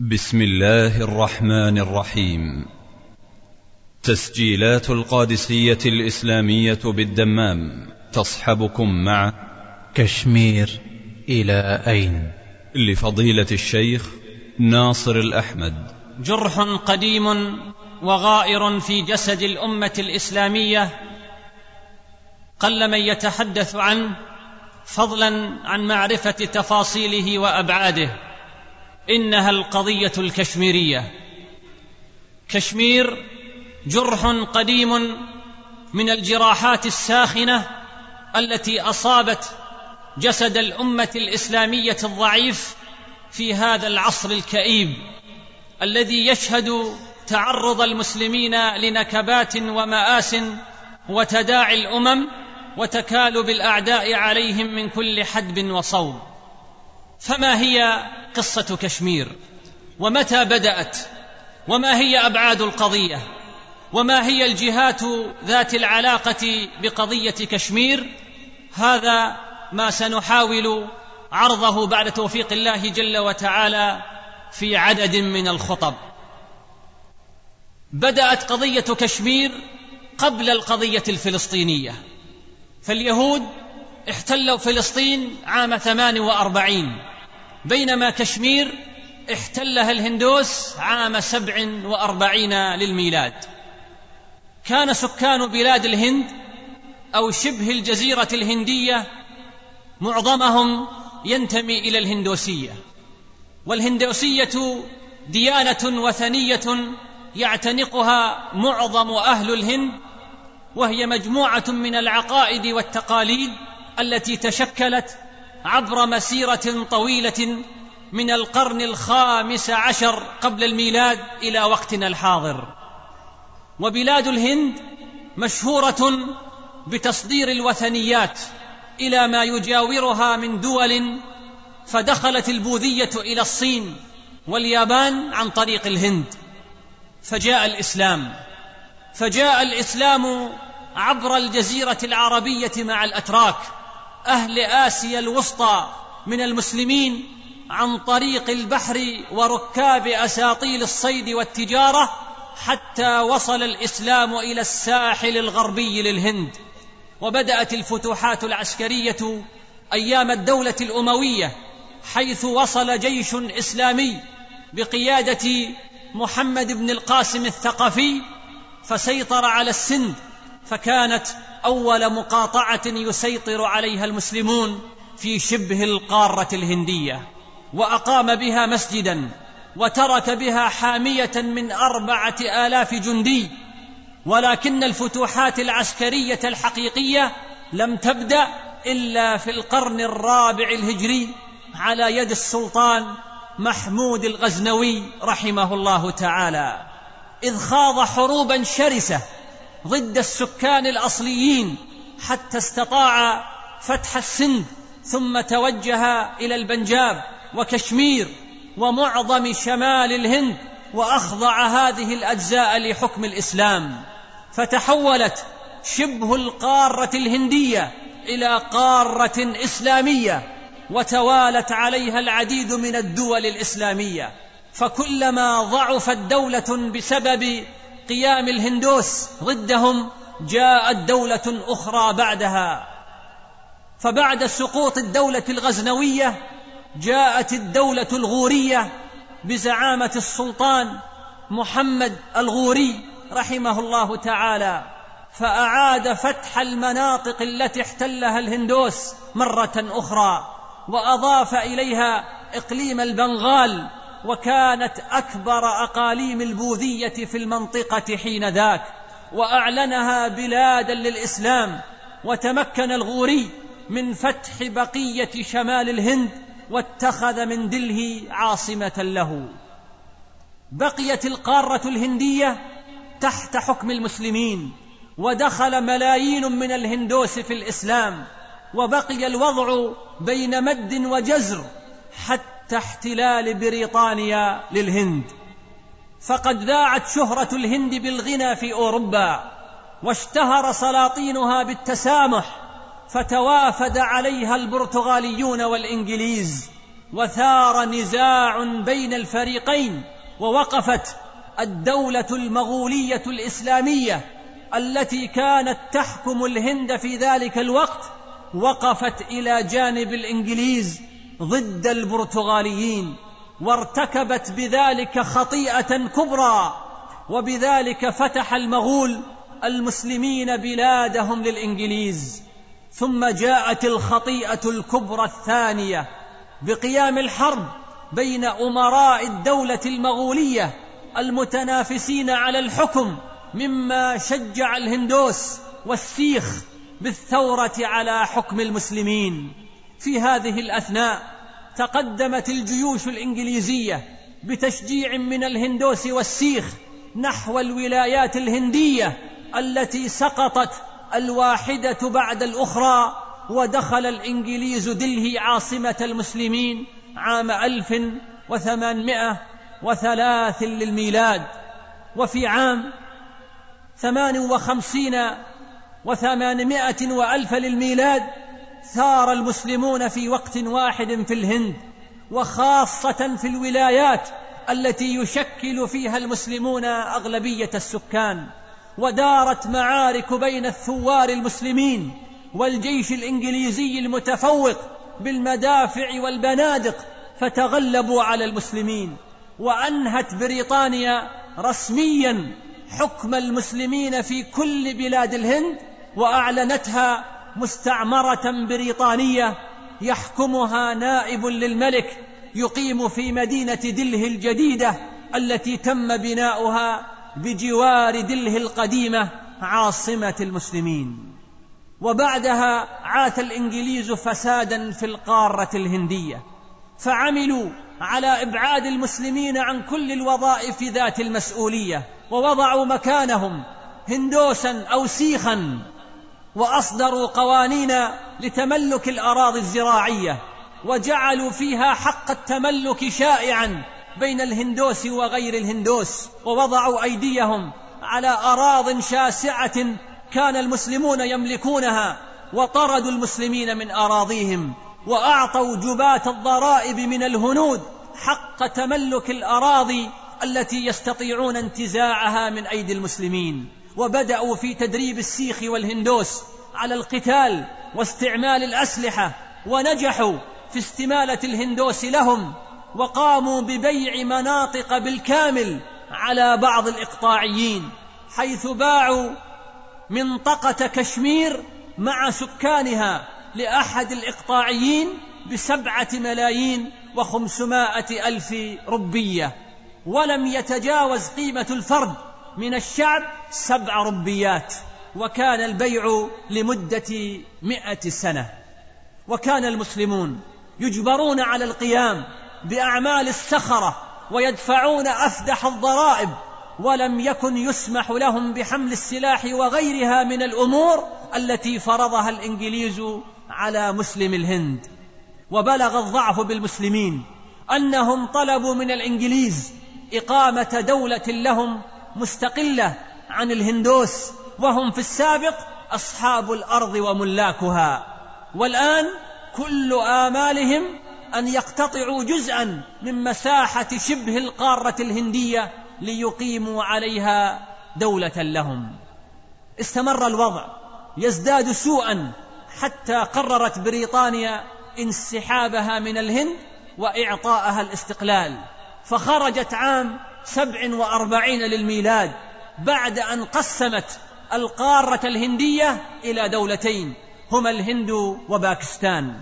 بسم الله الرحمن الرحيم. تسجيلات القادسية الإسلامية بالدمام تصحبكم مع كشمير إلى أين؟ لفضيلة الشيخ ناصر الأحمد. جرح قديم وغائر في جسد الأمة الإسلامية قل من يتحدث عنه فضلا عن معرفة تفاصيله وأبعاده. إنها القضية الكشميرية. كشمير جرح قديم من الجراحات الساخنة التي أصابت جسد الأمة الإسلامية الضعيف في هذا العصر الكئيب الذي يشهد تعرض المسلمين لنكبات ومآس وتداعي الأمم وتكالب الأعداء عليهم من كل حدب وصوب. فما هي قصة كشمير؟ ومتى بدأت؟ وما هي أبعاد القضية؟ وما هي الجهات ذات العلاقة بقضية كشمير؟ هذا ما سنحاول عرضه بعد توفيق الله جل وتعالى في عدد من الخطب. بدأت قضية كشمير قبل القضية الفلسطينية. فاليهود احتلوا فلسطين عام ثمان وأربعين. بينما كشمير احتلها الهندوس عام سبع وأربعين للميلاد. كان سكان بلاد الهند أو شبه الجزيرة الهندية معظمهم ينتمي إلى الهندوسية. والهندوسية ديانة وثنية يعتنقها معظم أهل الهند وهي مجموعة من العقائد والتقاليد التي تشكلت عبر مسيرة طويلة من القرن الخامس عشر قبل الميلاد إلى وقتنا الحاضر. وبلاد الهند مشهورة بتصدير الوثنيات إلى ما يجاورها من دول فدخلت البوذية إلى الصين واليابان عن طريق الهند. فجاء الإسلام. فجاء الإسلام عبر الجزيرة العربية مع الأتراك. أهل آسيا الوسطى من المسلمين عن طريق البحر وركاب أساطيل الصيد والتجارة حتى وصل الإسلام إلى الساحل الغربي للهند. وبدأت الفتوحات العسكرية أيام الدولة الأموية حيث وصل جيش إسلامي بقيادة محمد بن القاسم الثقفي فسيطر على السند فكانت أول مقاطعة يسيطر عليها المسلمون في شبه القارة الهندية وأقام بها مسجدا وترك بها حامية من أربعة آلاف جندي ولكن الفتوحات العسكرية الحقيقية لم تبدأ إلا في القرن الرابع الهجري على يد السلطان محمود الغزنوي رحمه الله تعالى إذ خاض حروبا شرسة ضد السكان الأصليين حتى استطاع فتح السند ثم توجه إلى البنجاب وكشمير ومعظم شمال الهند وأخضع هذه الأجزاء لحكم الإسلام. فتحولت شبه القارة الهندية إلى قارة إسلامية وتوالت عليها العديد من الدول الإسلامية. فكلما ضعفت دولة بسبب قيام الهندوس ضدهم جاءت دولة أخرى بعدها. فبعد سقوط الدولة الغزنوية جاءت الدولة الغورية بزعامة السلطان محمد الغوري رحمه الله تعالى. فأعاد فتح المناطق التي احتلها الهندوس مرة أخرى وأضاف إليها إقليم البنغال وكانت أكبر أقاليم البوذية في المنطقة حين ذاك وأعلنها بلادا للإسلام وتمكن الغوري من فتح بقية شمال الهند واتخذ من دله عاصمة له. بقيت القارة الهندية تحت حكم المسلمين ودخل ملايين من الهندوس في الإسلام وبقي الوضع بين مد وجزر حتى احتلال بريطانيا للهند. فقد ذاعت شهرة الهند بالغنى في أوروبا واشتهر سلاطينها بالتسامح فتوافد عليها البرتغاليون والإنجليز وثار نزاع بين الفريقين ووقفت الدولة المغولية الإسلامية التي كانت تحكم الهند في ذلك الوقت وقفت إلى جانب الإنجليز ضد البرتغاليين وارتكبت بذلك خطيئة كبرى وبذلك فتح المغول المسلمين بلادهم للإنجليز. ثم جاءت الخطيئة الكبرى الثانية بقيام الحرب بين أمراء الدولة المغولية المتنافسين على الحكم مما شجع الهندوس والسيخ بالثورة على حكم المسلمين. في هذه الأثناء تقدمت الجيوش الإنجليزية بتشجيع من الهندوس والسيخ نحو الولايات الهندية التي سقطت الواحدة بعد الأخرى ودخل الإنجليز دلهي عاصمة المسلمين عام ألف وثمانمائة وثلاث للميلاد. وفي عام ثمان وخمسين وثمانمائة وألف للميلاد ثار المسلمون في وقت واحد في الهند وخاصة في الولايات التي يشكل فيها المسلمون أغلبية السكان ودارت معارك بين الثوار المسلمين والجيش الإنجليزي المتفوق بالمدافع والبنادق فتغلبوا على المسلمين وأنهت بريطانيا رسميا حكم المسلمين في كل بلاد الهند وأعلنتها مستعمرة بريطانية يحكمها نائب للملك يقيم في مدينة دله الجديدة التي تم بناؤها بجوار دله القديمة عاصمة المسلمين. وبعدها عاث الإنجليز فسادا في القارة الهندية. فعملوا على إبعاد المسلمين عن كل الوظائف ذات المسؤولية ووضعوا مكانهم هندوسا أو سيخا. وأصدروا قوانين لتملك الأراضي الزراعية وجعلوا فيها حق التملك شائعا بين الهندوس وغير الهندوس ووضعوا أيديهم على اراض شاسعة كان المسلمون يملكونها وطردوا المسلمين من أراضيهم وأعطوا جباه الضرائب من الهنود حق تملك الأراضي التي يستطيعون انتزاعها من أيدي المسلمين. وبدأوا في تدريب السيخ والهندوس على القتال واستعمال الأسلحة ونجحوا في استمالة الهندوس لهم وقاموا ببيع مناطق بالكامل على بعض الإقطاعيين حيث باعوا منطقة كشمير مع سكانها لأحد الإقطاعيين بسبعة ملايين وخمسمائة ألف ربية ولم يتجاوز قيمة الفرد من الشعب سبع ربيات وكان البيع لمدة مائه سنة. وكان المسلمون يجبرون على القيام بأعمال السخرة ويدفعون أفدح الضرائب ولم يكن يسمح لهم بحمل السلاح وغيرها من الأمور التي فرضها الإنجليز على مسلم الهند. وبلغ الضعف بالمسلمين أنهم طلبوا من الإنجليز إقامة دولة لهم مستقلة عن الهندوس وهم في السابق أصحاب الأرض وملاكها. والآن كل آمالهم أن يقتطعوا جزءا من مساحة شبه القارة الهندية ليقيموا عليها دولة لهم. استمر الوضع يزداد سوءا حتى قررت بريطانيا انسحابها من الهند وإعطاءها الاستقلال. فخرجت عام سبع وأربعين للميلاد بعد أن قسمت القارة الهندية إلى دولتين هما الهند وباكستان.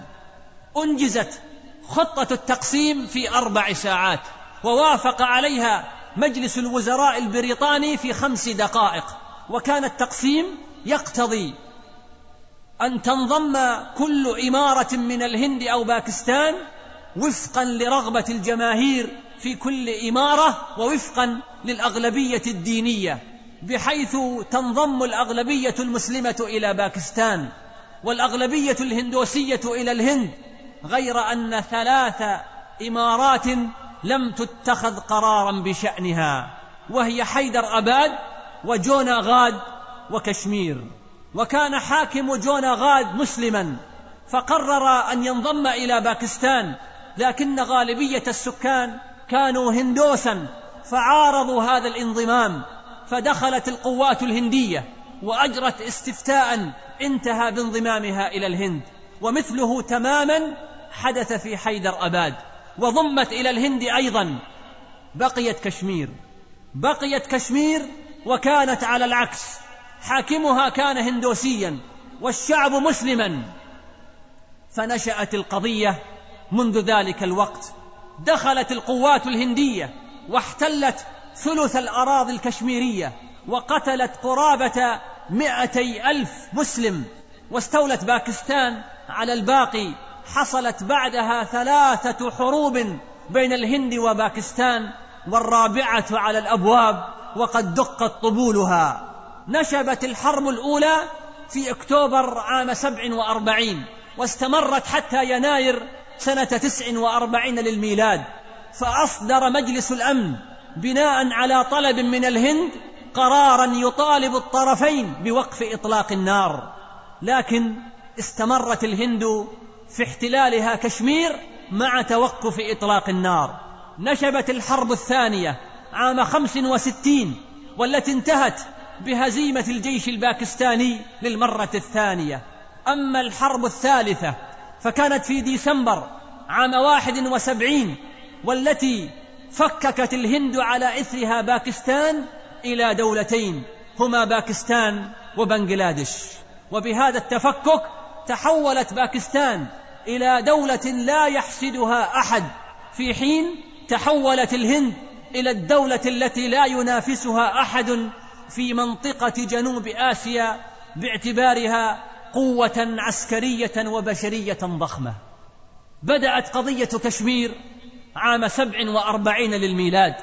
أنجزت خطة التقسيم في أربع ساعات ووافق عليها مجلس الوزراء البريطاني في خمس دقائق وكان التقسيم يقتضي أن تنضم كل إمارة من الهند أو باكستان وفقا لرغبة الجماهير في كل إمارة ووفقا للأغلبية الدينية بحيث تنضم الأغلبية المسلمة إلى باكستان والأغلبية الهندوسية إلى الهند غير أن ثلاث إمارات لم تتخذ قرارا بشأنها وهي حيدر أباد وجونا غاد وكشمير. وكان حاكم جونا غاد مسلما فقرر أن ينضم إلى باكستان لكن غالبية السكان كانوا هندوسا فعارضوا هذا الانضمام فدخلت القوات الهندية وأجرت استفتاء انتهى بانضمامها إلى الهند. ومثله تماما حدث في حيدر أباد وضمت إلى الهند أيضا. بقيت كشمير بقيت كشمير وكانت على العكس. حاكمها كان هندوسيا والشعب مسلما. فنشأت القضية منذ ذلك الوقت. دخلت القوات الهندية واحتلت ثلث الأراضي الكشميرية وقتلت قرابة مئتي ألف مسلم واستولت باكستان على الباقي حصلت بعدها ثلاثة حروب بين الهند وباكستان والرابعة على الأبواب وقد دقت طبولها. نشبت الحرب الأولى في أكتوبر عام سبع وأربعين واستمرت حتى يناير سنة تسع وأربعين للميلاد فأصدر مجلس الأمن بناء على طلب من الهند قرارا يطالب الطرفين بوقف إطلاق النار. لكن استمرت الهند في احتلالها كشمير مع توقف إطلاق النار. نشبت الحرب الثانية عام خمس وستين والتي انتهت بهزيمة الجيش الباكستاني للمرة الثانية. أما الحرب الثالثة فكانت في ديسمبر عام واحد وسبعين والتي فككت الهند على إثرها باكستان إلى دولتين هما باكستان وبنغلاديش. وبهذا التفكك تحولت باكستان إلى دولة لا يحسدها أحد. في حين تحولت الهند إلى الدولة التي لا ينافسها أحد في منطقة جنوب آسيا باعتبارها قوة عسكرية وبشرية ضخمة. بدأت قضية كشمير عام سبع وأربعين للميلاد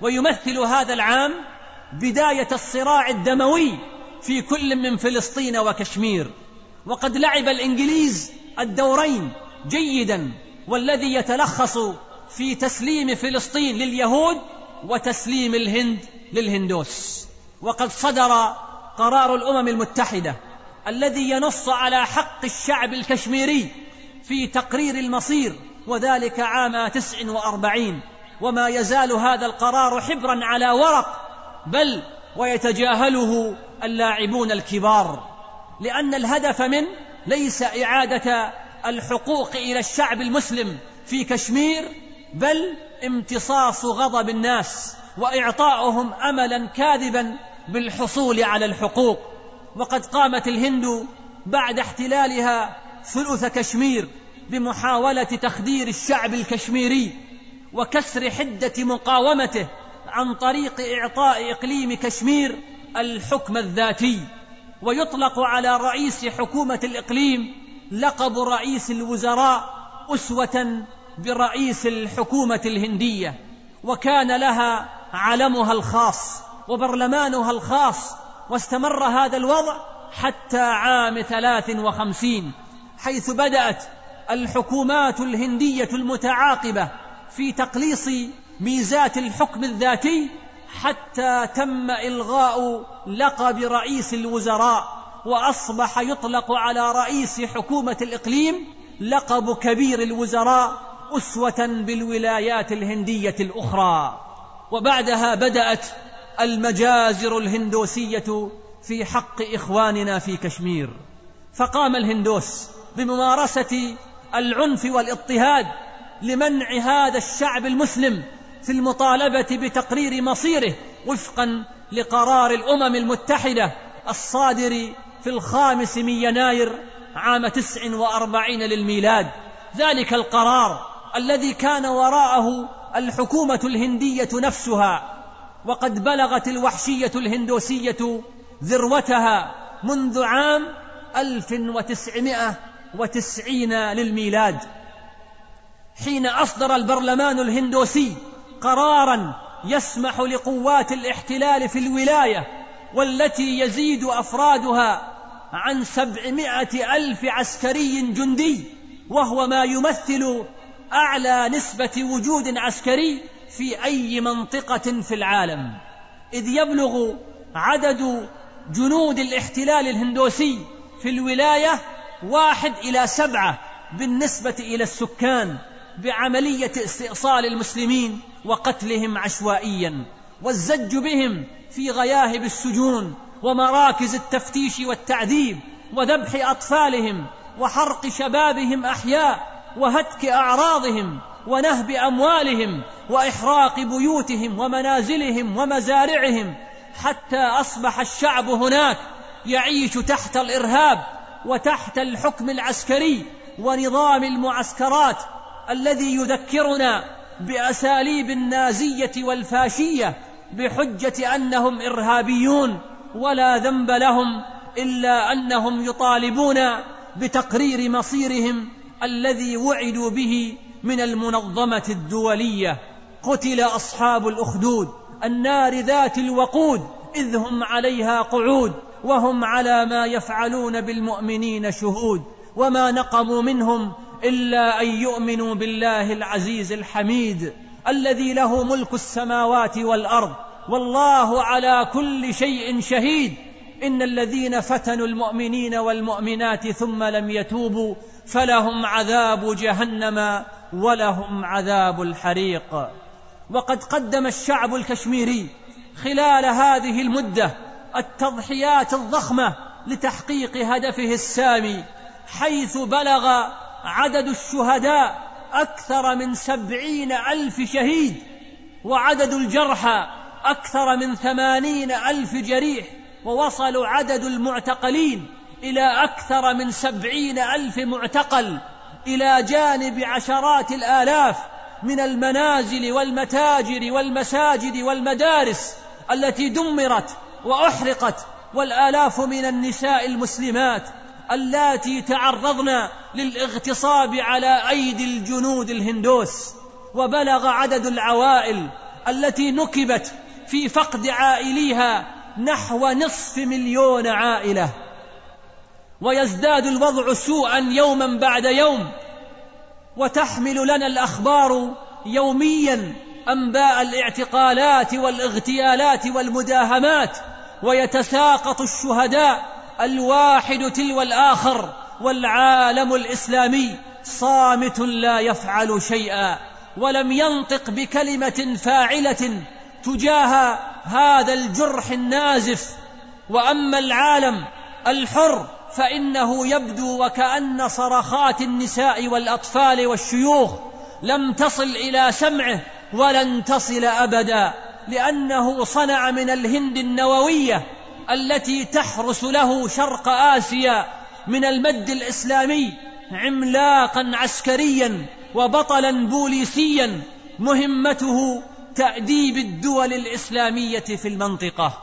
ويمثل هذا العام بداية الصراع الدموي في كل من فلسطين وكشمير. وقد لعب الإنجليز الدورين جيدا والذي يتلخص في تسليم فلسطين لليهود وتسليم الهند للهندوس. وقد صدر قرار الأمم المتحدة الذي ينص على حق الشعب الكشميري في تقرير المصير وذلك عام تسع وأربعين. وما يزال هذا القرار حبرا على ورق بل ويتجاهله اللاعبون الكبار. لأن الهدف منه ليس إعادة الحقوق إلى الشعب المسلم في كشمير بل امتصاص غضب الناس وإعطاؤهم املا كاذبا بالحصول على الحقوق. وقد قامت الهند بعد احتلالها ثلث كشمير بمحاولة تخدير الشعب الكشميري وكسر حدة مقاومته عن طريق إعطاء إقليم كشمير الحكم الذاتي. ويطلق على رئيس حكومة الإقليم لقب رئيس الوزراء أسوة برئيس الحكومة الهندية. وكان لها علمها الخاص وبرلمانها الخاص واستمر هذا الوضع حتى عام ثلاث وخمسين حيث بدأت الحكومات الهندية المتعاقبة في تقليص ميزات الحكم الذاتي حتى تم إلغاء لقب رئيس الوزراء وأصبح يطلق على رئيس حكومة الإقليم لقب كبير الوزراء أسوة بالولايات الهندية الأخرى. وبعدها بدأت المجازر الهندوسية في حق إخواننا في كشمير. فقام الهندوس بممارسة العنف والاضطهاد لمنع هذا الشعب المسلم في المطالبة بتقرير مصيره وفقا لقرار الأمم المتحدة الصادر في الخامس من يناير عام تسع وأربعين للميلاد. ذلك القرار الذي كان وراءه الحكومة الهندية نفسها وقد بلغت الوحشية الهندوسية ذروتها منذ عام ألف وتسعمائة وتسعين للميلاد حين أصدر البرلمان الهندوسي قرارا يسمح لقوات الاحتلال في الولاية والتي يزيد أفرادها عن سبعمائة ألف عسكري جندي وهو ما يمثل أعلى نسبة وجود عسكري في أي منطقة في العالم. إذ يبلغ عدد جنود الاحتلال الهندوسي في الولاية واحد إلى سبعة بالنسبة إلى السكان بعملية استئصال المسلمين وقتلهم عشوائيا والزج بهم في غياهب السجون ومراكز التفتيش والتعذيب وذبح أطفالهم وحرق شبابهم أحياء وهتك أعراضهم ونهب أموالهم وإحراق بيوتهم ومنازلهم ومزارعهم حتى أصبح الشعب هناك يعيش تحت الإرهاب وتحت الحكم العسكري ونظام المعسكرات الذي يذكرنا بأساليب النازية والفاشية بحجة أنهم إرهابيون ولا ذنب لهم إلا أنهم يطالبون بتقرير مصيرهم الذي وعدوا به من المنظمة الدولية قتل أصحاب الأخدود النار ذات الوقود إذ هم عليها قعود وهم على ما يفعلون بالمؤمنين شهود وما نقموا منهم إلا أن يؤمنوا بالله العزيز الحميد الذي له ملك السماوات والأرض والله على كل شيء شهيد. إن الذين فتنوا المؤمنين والمؤمنات ثم لم يتوبوا فلهم عذاب جهنم. ولهم عذاب الحريق. وقد قدم الشعب الكشميري خلال هذه المدة التضحيات الضخمة لتحقيق هدفه السامي حيث بلغ عدد الشهداء أكثر من سبعين ألف شهيد وعدد الجرحى أكثر من ثمانين ألف جريح ووصل عدد المعتقلين إلى أكثر من سبعين ألف معتقل. إلى جانب عشرات الآلاف من المنازل والمتاجر والمساجد والمدارس التي دمرت وأحرقت والآلاف من النساء المسلمات اللاتي تعرضن للاغتصاب على أيدي الجنود الهندوس. وبلغ عدد العوائل التي نكبت في فقد عائليها نحو نصف مليون عائلة. ويزداد الوضع سوءا يوما بعد يوم. وتحمل لنا الأخبار يوميا أنباء الاعتقالات والاغتيالات والمداهمات. ويتساقط الشهداء الواحد تلو الآخر والعالم الإسلامي صامت لا يفعل شيئا ولم ينطق بكلمة فاعلة تجاه هذا الجرح النازف. وأما العالم الحر فإنه يبدو وكأن صرخات النساء والأطفال والشيوخ لم تصل إلى سمعه ولن تصل أبدا لأنه صنع من الهند النووية التي تحرس له شرق آسيا من المد الإسلامي عملاقا عسكريا وبطلا بوليسيا مهمته تأديب الدول الإسلامية في المنطقة.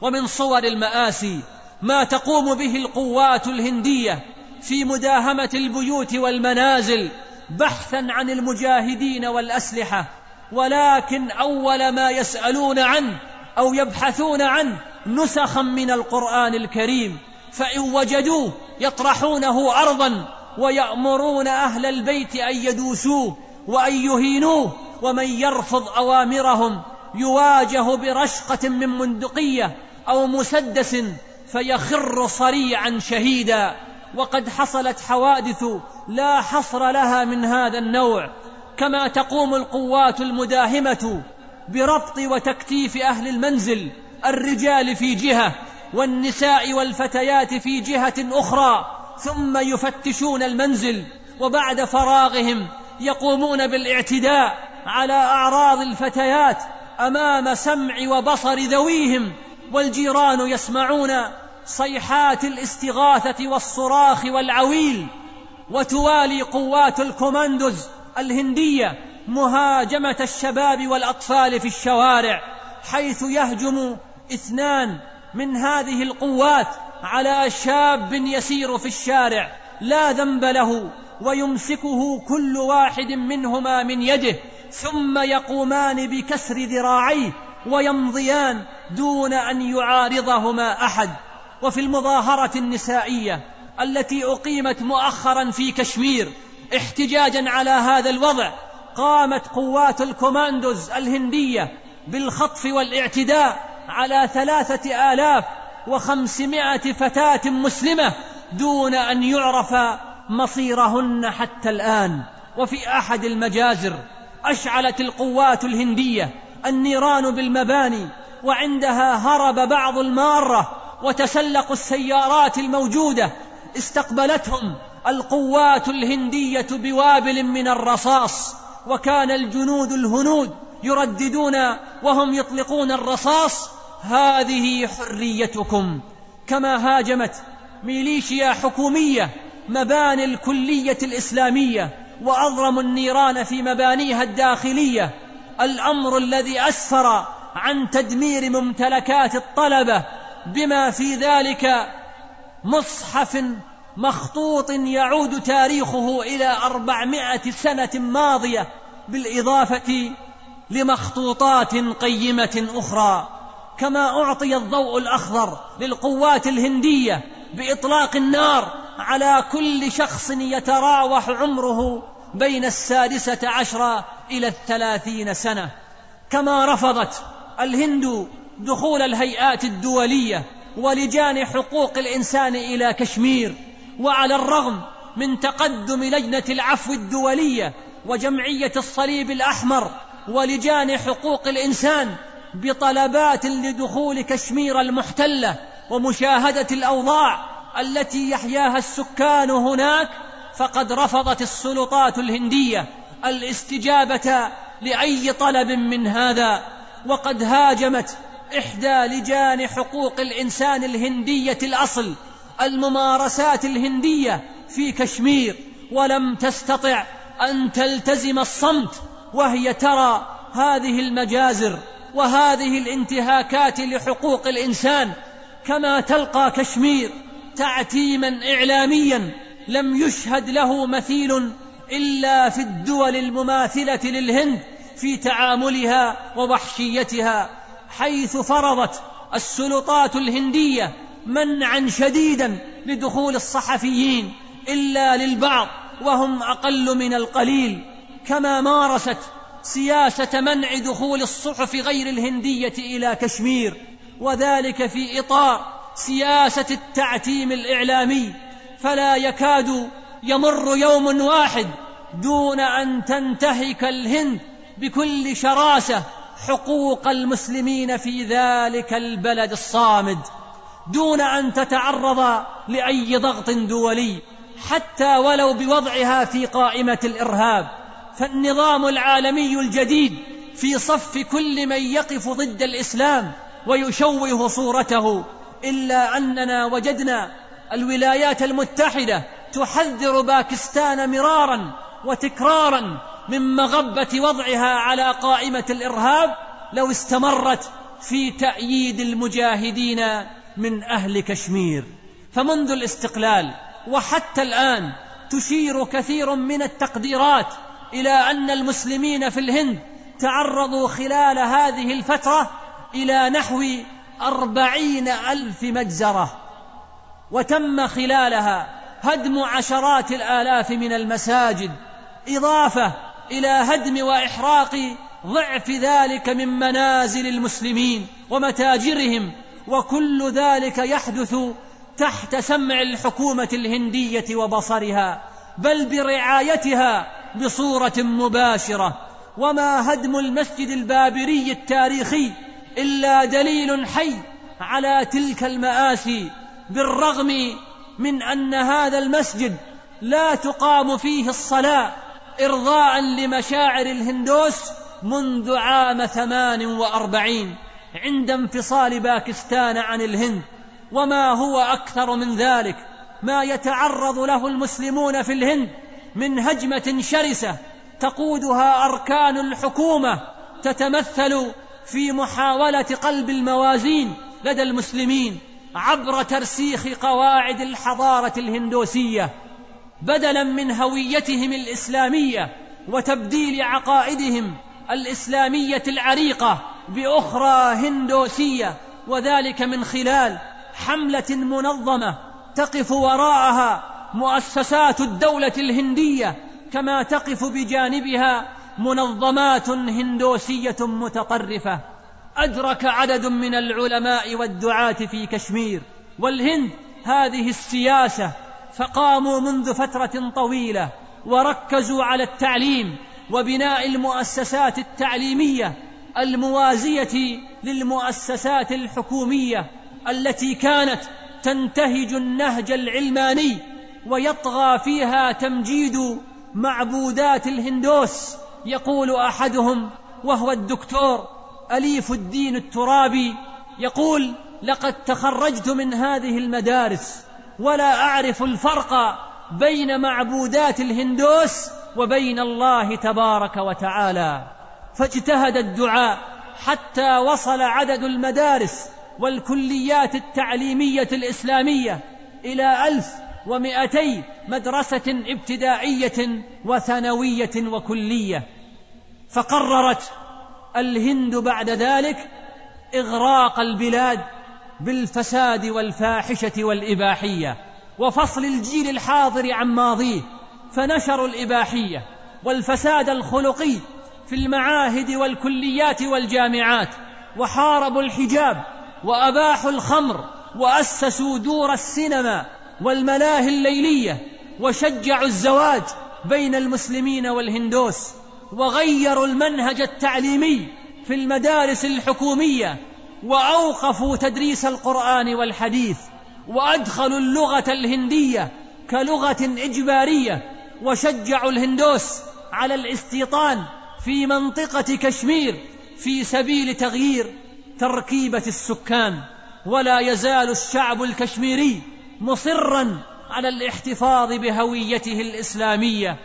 ومن صور المآسي ما تقوم به القوات الهندية في مداهمة البيوت والمنازل بحثا عن المجاهدين والأسلحة ولكن أول ما يسألون عنه أو يبحثون عنه نسخا من القرآن الكريم. فإن وجدوه يطرحونه ارضا ويأمرون أهل البيت أن يدوسوه وأن يهينوه ومن يرفض أوامرهم يواجه برشقة من مندقية أو مسدس فيخر صريعا شهيدا. وقد حصلت حوادث لا حصر لها من هذا النوع. كما تقوم القوات المداهمة بربط وتكتيف أهل المنزل الرجال في جهة والنساء والفتيات في جهة أخرى. ثم يفتشون المنزل وبعد فراغهم يقومون بالاعتداء على أعراض الفتيات أمام سمع وبصر ذويهم والجيران يسمعون صيحات الاستغاثة والصراخ والعويل وتوالي قوات الكوماندوز الهندية مهاجمة الشباب والأطفال في الشوارع حيث يهجم اثنان من هذه القوات على شاب يسير في الشارع لا ذنب له ويمسكه كل واحد منهما من يده ثم يقومان بكسر ذراعيه ويمضيان دون أن يعارضهما أحد. وفي المظاهرة النسائية التي أقيمت مؤخرا في كشمير احتجاجا على هذا الوضع قامت قوات الكوماندوز الهندية بالخطف والاعتداء على ثلاثة آلاف وخمسمائة فتاة مسلمة دون أن يعرف مصيرهن حتى الآن. وفي أحد المجازر أشعلت القوات الهندية النيران بالمباني وعندها هرب بعض المارة وتسلقوا السيارات الموجودة استقبلتهم القوات الهندية بوابل من الرصاص وكان الجنود الهنود يرددون وهم يطلقون الرصاص. هذه حريتكم. كما هاجمت ميليشيا حكومية مباني الكلية الإسلامية وأضرموا النيران في مبانيها الداخلية. الأمر الذي أسفر عن تدمير ممتلكات الطلبة بما في ذلك مصحف مخطوط يعود تاريخه إلى أربعمائة سنة ماضية بالإضافة لمخطوطات قيمة أخرى. كما أعطي الضوء الأخضر للقوات الهندية بإطلاق النار على كل شخص يتراوح عمره بين السادسة عشرة إلى الثلاثين سنة. كما رفضت الهند دخول الهيئات الدولية ولجان حقوق الإنسان إلى كشمير وعلى الرغم من تقدم لجنة العفو الدولية وجمعية الصليب الأحمر ولجان حقوق الإنسان بطلبات لدخول كشمير المحتلة ومشاهدة الأوضاع التي يحياها السكان هناك فقد رفضت السلطات الهندية الاستجابة لأي طلب من هذا وقد هاجمت إحدى لجان حقوق الإنسان الهندية الأصل الممارسات الهندية في كشمير ولم تستطع أن تلتزم الصمت وهي ترى هذه المجازر وهذه الانتهاكات لحقوق الإنسان كما تلقى كشمير تعتيما اعلاميا لم يشهد له مثيل إلا في الدول المماثلة للهند في تعاملها ووحشيتها. حيث فرضت السلطات الهندية منعا شديدا لدخول الصحفيين إلا للبعض وهم أقل من القليل. كما مارست سياسة منع دخول الصحف غير الهندية إلى كشمير. وذلك في إطار سياسة التعتيم الإعلامي. فلا يكاد يمر يوم واحد دون أن تنتهك الهند بكل شراسة حقوق المسلمين في ذلك البلد الصامد دون أن تتعرض لأي ضغط دولي حتى ولو بوضعها في قائمة الإرهاب. فالنظام العالمي الجديد في صف كل من يقف ضد الإسلام ويشوه صورته إلا أننا وجدنا الولايات المتحدة تحذر باكستان مرارا وتكرارا من مغبة وضعها على قائمة الإرهاب لو استمرت في تأييد المجاهدين من أهل كشمير. فمنذ الاستقلال وحتى الآن تشير كثير من التقديرات إلى أن المسلمين في الهند تعرضوا خلال هذه الفترة إلى نحو أربعين ألف مجزرة وتم خلالها هدم عشرات الآلاف من المساجد إضافة إلى هدم وإحراق ضعف ذلك من منازل المسلمين ومتاجرهم وكل ذلك يحدث تحت سمع الحكومة الهندية وبصرها بل برعايتها بصورة مباشرة. وما هدم المسجد البابري التاريخي إلا دليل حي على تلك المآسي بالرغم من أن هذا المسجد لا تقام فيه الصلاة ارضاء لمشاعر الهندوس منذ عام ثمان وأربعين عند انفصال باكستان عن الهند. وما هو أكثر من ذلك؟ ما يتعرض له المسلمون في الهند من هجمة شرسة تقودها أركان الحكومة تتمثل في محاولة قلب الموازين لدى المسلمين عبر ترسيخ قواعد الحضارة الهندوسية. بدلا من هويتهم الإسلامية وتبديل عقائدهم الإسلامية العريقة بأخرى هندوسية وذلك من خلال حملة منظمة تقف وراءها مؤسسات الدولة الهندية كما تقف بجانبها منظمات هندوسية متطرفة. أدرك عدد من العلماء والدعاة في كشمير والهند هذه السياسة فقاموا منذ فترة طويلة وركزوا على التعليم وبناء المؤسسات التعليمية الموازية للمؤسسات الحكومية التي كانت تنتهج النهج العلماني ويطغى فيها تمجيد معبودات الهندوس يقول أحدهم وهو الدكتور أليف الدين الترابي يقول لقد تخرجت من هذه المدارس ولا أعرف الفرق بين معبودات الهندوس وبين الله تبارك وتعالى. فاجتهد الدعاء حتى وصل عدد المدارس والكليات التعليمية الإسلامية إلى ألف ومائتي مدرسة ابتدائية وثانوية وكلية. فقررت الهند بعد ذلك إغراق البلاد بالفساد والفاحشة والإباحية وفصل الجيل الحاضر عن ماضيه فنشروا الإباحية والفساد الخلقي في المعاهد والكليات والجامعات وحاربوا الحجاب وأباحوا الخمر وأسسوا دور السينما والملاهي الليلية وشجعوا الزواج بين المسلمين والهندوس وغيروا المنهج التعليمي في المدارس الحكومية واوقفوا تدريس القرآن والحديث وادخلوا اللغة الهندية كلغة إجبارية وشجعوا الهندوس على الاستيطان في منطقة كشمير في سبيل تغيير تركيبة السكان. ولا يزال الشعب الكشميري مصرا على الاحتفاظ بهويته الإسلامية.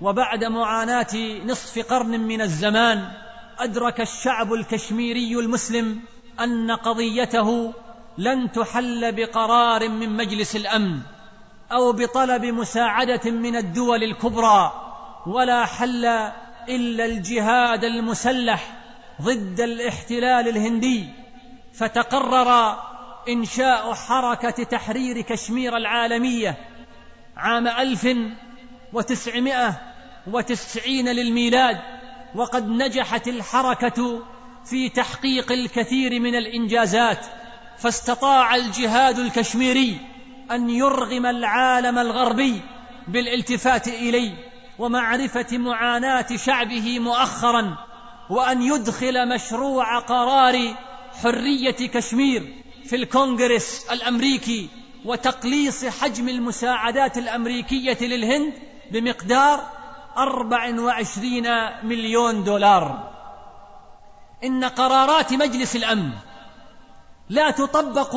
وبعد معاناة نصف قرن من الزمان أدرك الشعب الكشميري المسلم أن قضيته لن تحل بقرار من مجلس الأمن أو بطلب مساعدة من الدول الكبرى ولا حل إلا الجهاد المسلح ضد الاحتلال الهندي. فتقرر إنشاء حركة تحرير كشمير العالمية عام ألف وتسعمائة وتسعين للميلاد وقد نجحت الحركة في تحقيق الكثير من الإنجازات فاستطاع الجهاد الكشميري أن يرغم العالم الغربي بالالتفات إليه ومعرفة معاناة شعبه مؤخرا وأن يدخل مشروع قرار حرية كشمير في الكونغرس الأمريكي وتقليص حجم المساعدات الأمريكية للهند بمقدار أربع وعشرين مليون دولار. إن قرارات مجلس الأمن لا تطبق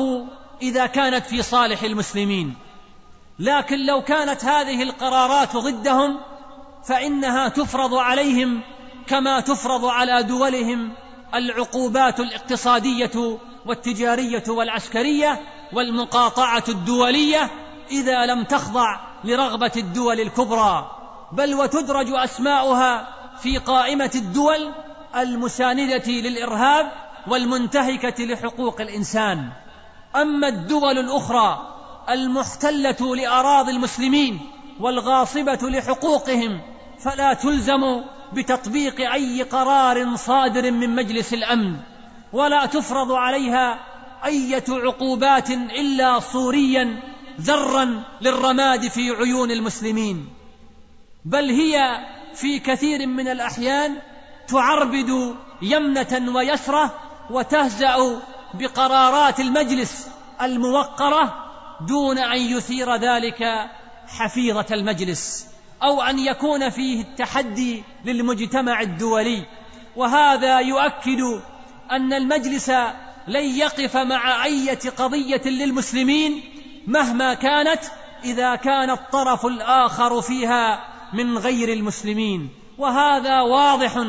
إذا كانت في صالح المسلمين. لكن لو كانت هذه القرارات ضدهم فإنها تفرض عليهم كما تفرض على دولهم العقوبات الاقتصادية والتجارية والعسكرية والمقاطعة الدولية إذا لم تخضع لرغبة الدول الكبرى. بل وتدرج أسماؤها في قائمة الدول المساندة للإرهاب والمنتهكة لحقوق الإنسان. أما الدول الأخرى المحتلة لأراضي المسلمين والغاصبة لحقوقهم فلا تلزم بتطبيق أي قرار صادر من مجلس الأمن ولا تفرض عليها إيه عقوبات إلا صوريا ذرا للرماد في عيون المسلمين. بل هي في كثير من الأحيان تعربد يمنة ويسرة وتهزا بقرارات المجلس الموقرة دون أن يثير ذلك حفيظة المجلس أو أن يكون فيه التحدي للمجتمع الدولي. وهذا يؤكد أن المجلس لن يقف مع إيه قضية للمسلمين مهما كانت إذا كان الطرف الآخر فيها من غير المسلمين. وهذا واضح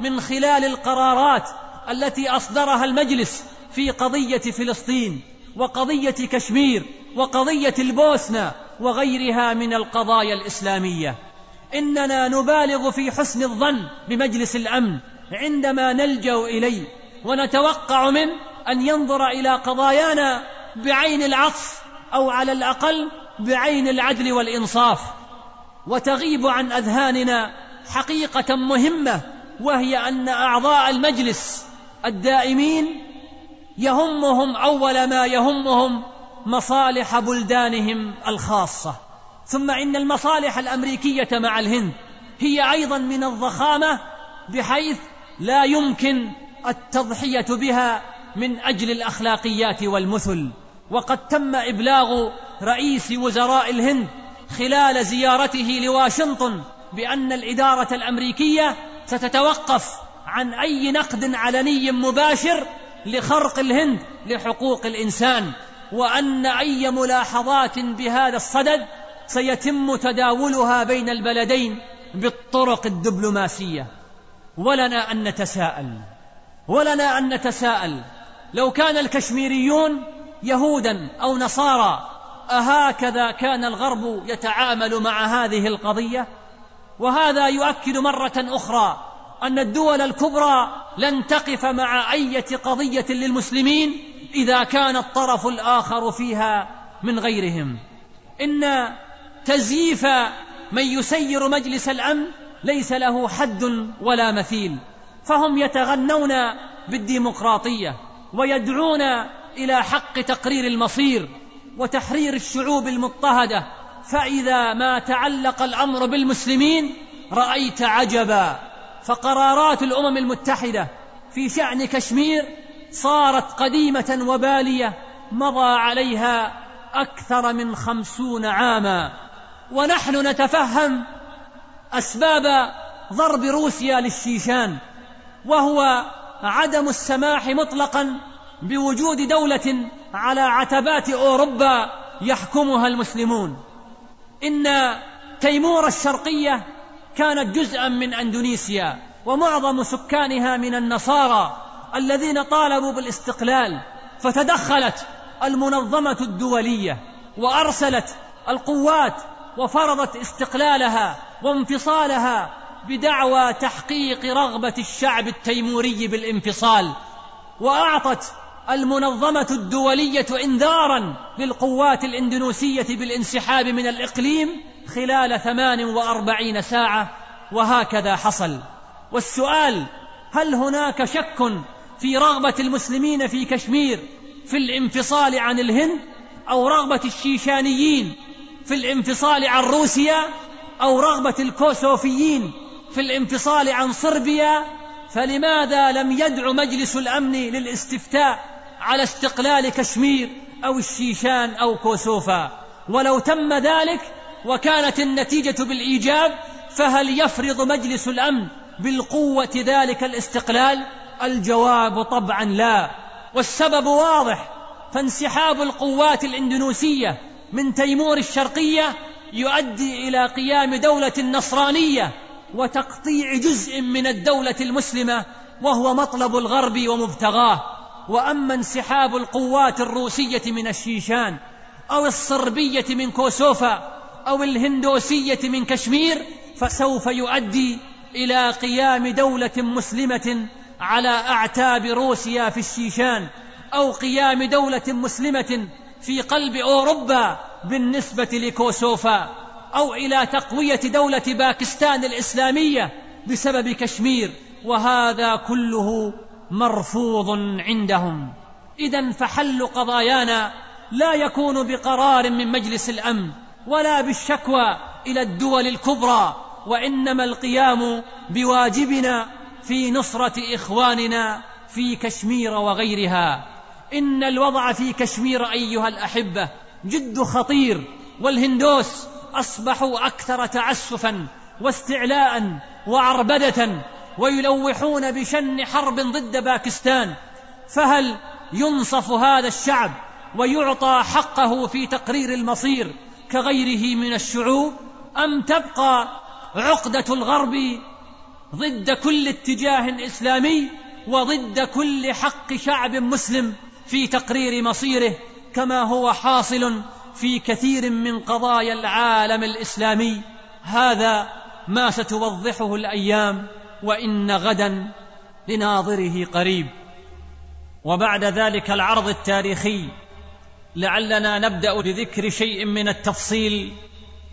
من خلال القرارات التي أصدرها المجلس في قضية فلسطين وقضية كشمير وقضية البوسنة وغيرها من القضايا الإسلامية. إننا نبالغ في حسن الظن بمجلس الأمن عندما نلجأ إليه ونتوقع منه أن ينظر إلى قضايانا بعين العطف أو على الأقل بعين العدل والإنصاف. وتغيب عن أذهاننا حقيقة مهمة وهي أن أعضاء المجلس الدائمين يهمهم أول ما يهمهم مصالح بلدانهم الخاصة. ثم إن المصالح الأمريكية مع الهند هي أيضا من الضخامة بحيث لا يمكن التضحية بها من أجل الأخلاقيات والمثل. وقد تم إبلاغ رئيس وزراء الهند خلال زيارته لواشنطن بأن الإدارة الأمريكية ستتوقف عن أي نقد علني مباشر لخرق الهند لحقوق الإنسان وأن أي ملاحظات بهذا الصدد سيتم تداولها بين البلدين بالطرق الدبلوماسية. ولنا أن نتساءل ولنا أن نتساءل. لو كان الكشميريون يهودا أو نصارى أهكذا كان الغرب يتعامل مع هذه القضية؟ وهذا يؤكد مرة أخرى أن الدول الكبرى لن تقف مع إيه قضية للمسلمين إذا كان الطرف الآخر فيها من غيرهم. إن تزييف من يسير مجلس الأمن ليس له حد ولا مثيل فهم يتغنون بالديمقراطية ويدعون إلى حق تقرير المصير وتحرير الشعوب المضطهدة فإذا ما تعلق الأمر بالمسلمين رأيت عجبا. فقرارات الأمم المتحدة في شأن كشمير صارت قديمة وبالية مضى عليها أكثر من خمسون عاما. ونحن نتفهم أسباب ضرب روسيا للشيشان وهو عدم السماح مطلقا بوجود دولة على عتبات أوروبا يحكمها المسلمون. إن تيمور الشرقية كانت جزءا من أندونيسيا ومعظم سكانها من النصارى الذين طالبوا بالاستقلال فتدخلت المنظمة الدولية وأرسلت القوات وفرضت استقلالها وانفصالها بدعوى تحقيق رغبة الشعب التيموري بالانفصال وأعطت المنظمة الدولية انذارا للقوات الإندونيسية بالانسحاب من الإقليم خلال ثمان وأربعين ساعة وهكذا حصل. والسؤال هل هناك شك في رغبة المسلمين في كشمير في الانفصال عن الهند أو رغبة الشيشانيين في الانفصال عن روسيا أو رغبة الكوسوفيين في الانفصال عن صربيا؟ فلماذا لم يدع مجلس الأمن للاستفتاء على استقلال كشمير أو الشيشان أو كوسوفا. ولو تم ذلك وكانت النتيجة بالإيجاب فهل يفرض مجلس الأمن بالقوة ذلك الاستقلال؟ الجواب طبعا لا. والسبب واضح فانسحاب القوات الإندونيسية من تيمور الشرقية يؤدي إلى قيام دولة نصرانيه وتقطيع جزء من الدولة المسلمة وهو مطلب الغرب ومبتغاه. وأما انسحاب القوات الروسية من الشيشان أو الصربية من كوسوفا أو الهندوسية من كشمير فسوف يؤدي إلى قيام دولة مسلمة على أعتاب روسيا في الشيشان أو قيام دولة مسلمة في قلب أوروبا بالنسبة لكوسوفا أو إلى تقوية دولة باكستان الإسلامية بسبب كشمير وهذا كله مرفوض عندهم. اذا فحل قضايانا لا يكون بقرار من مجلس الأمن ولا بالشكوى إلى الدول الكبرى وإنما القيام بواجبنا في نصرة إخواننا في كشمير وغيرها. إن الوضع في كشمير أيها الأحبة جد خطير والهندوس أصبحوا أكثر تعسفا واستعلاء وعربدة ويلوحون بشن حرب ضد باكستان فهل ينصف هذا الشعب ويعطى حقه في تقرير المصير كغيره من الشعوب؟ أم تبقى عقدة الغرب ضد كل اتجاه إسلامي وضد كل حق شعب مسلم في تقرير مصيره كما هو حاصل في كثير من قضايا العالم الإسلامي؟ هذا ما ستوضحه الأيام. وإن غدا لناظره قريب. وبعد ذلك العرض التاريخي. لعلنا نبدأ بذكر شيء من التفصيل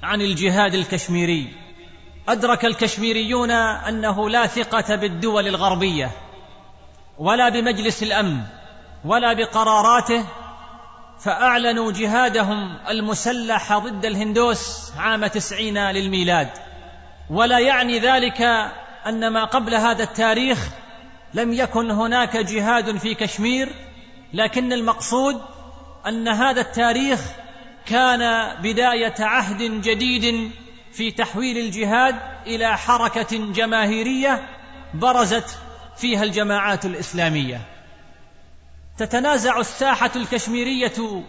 عن الجهاد الكشميري. أدرك الكشميريون أنه لا ثقة بالدول الغربية ولا بمجلس الأمن ولا بقراراته فأعلنوا جهادهم المسلح ضد الهندوس عام تسعين للميلاد. ولا يعني ذلك أن ما قبل هذا التاريخ لم يكن هناك جهاد في كشمير لكن المقصود أن هذا التاريخ كان بداية عهد جديد في تحويل الجهاد إلى حركة جماهيرية برزت فيها الجماعات الإسلامية. تتنازع الساحة الكشميرية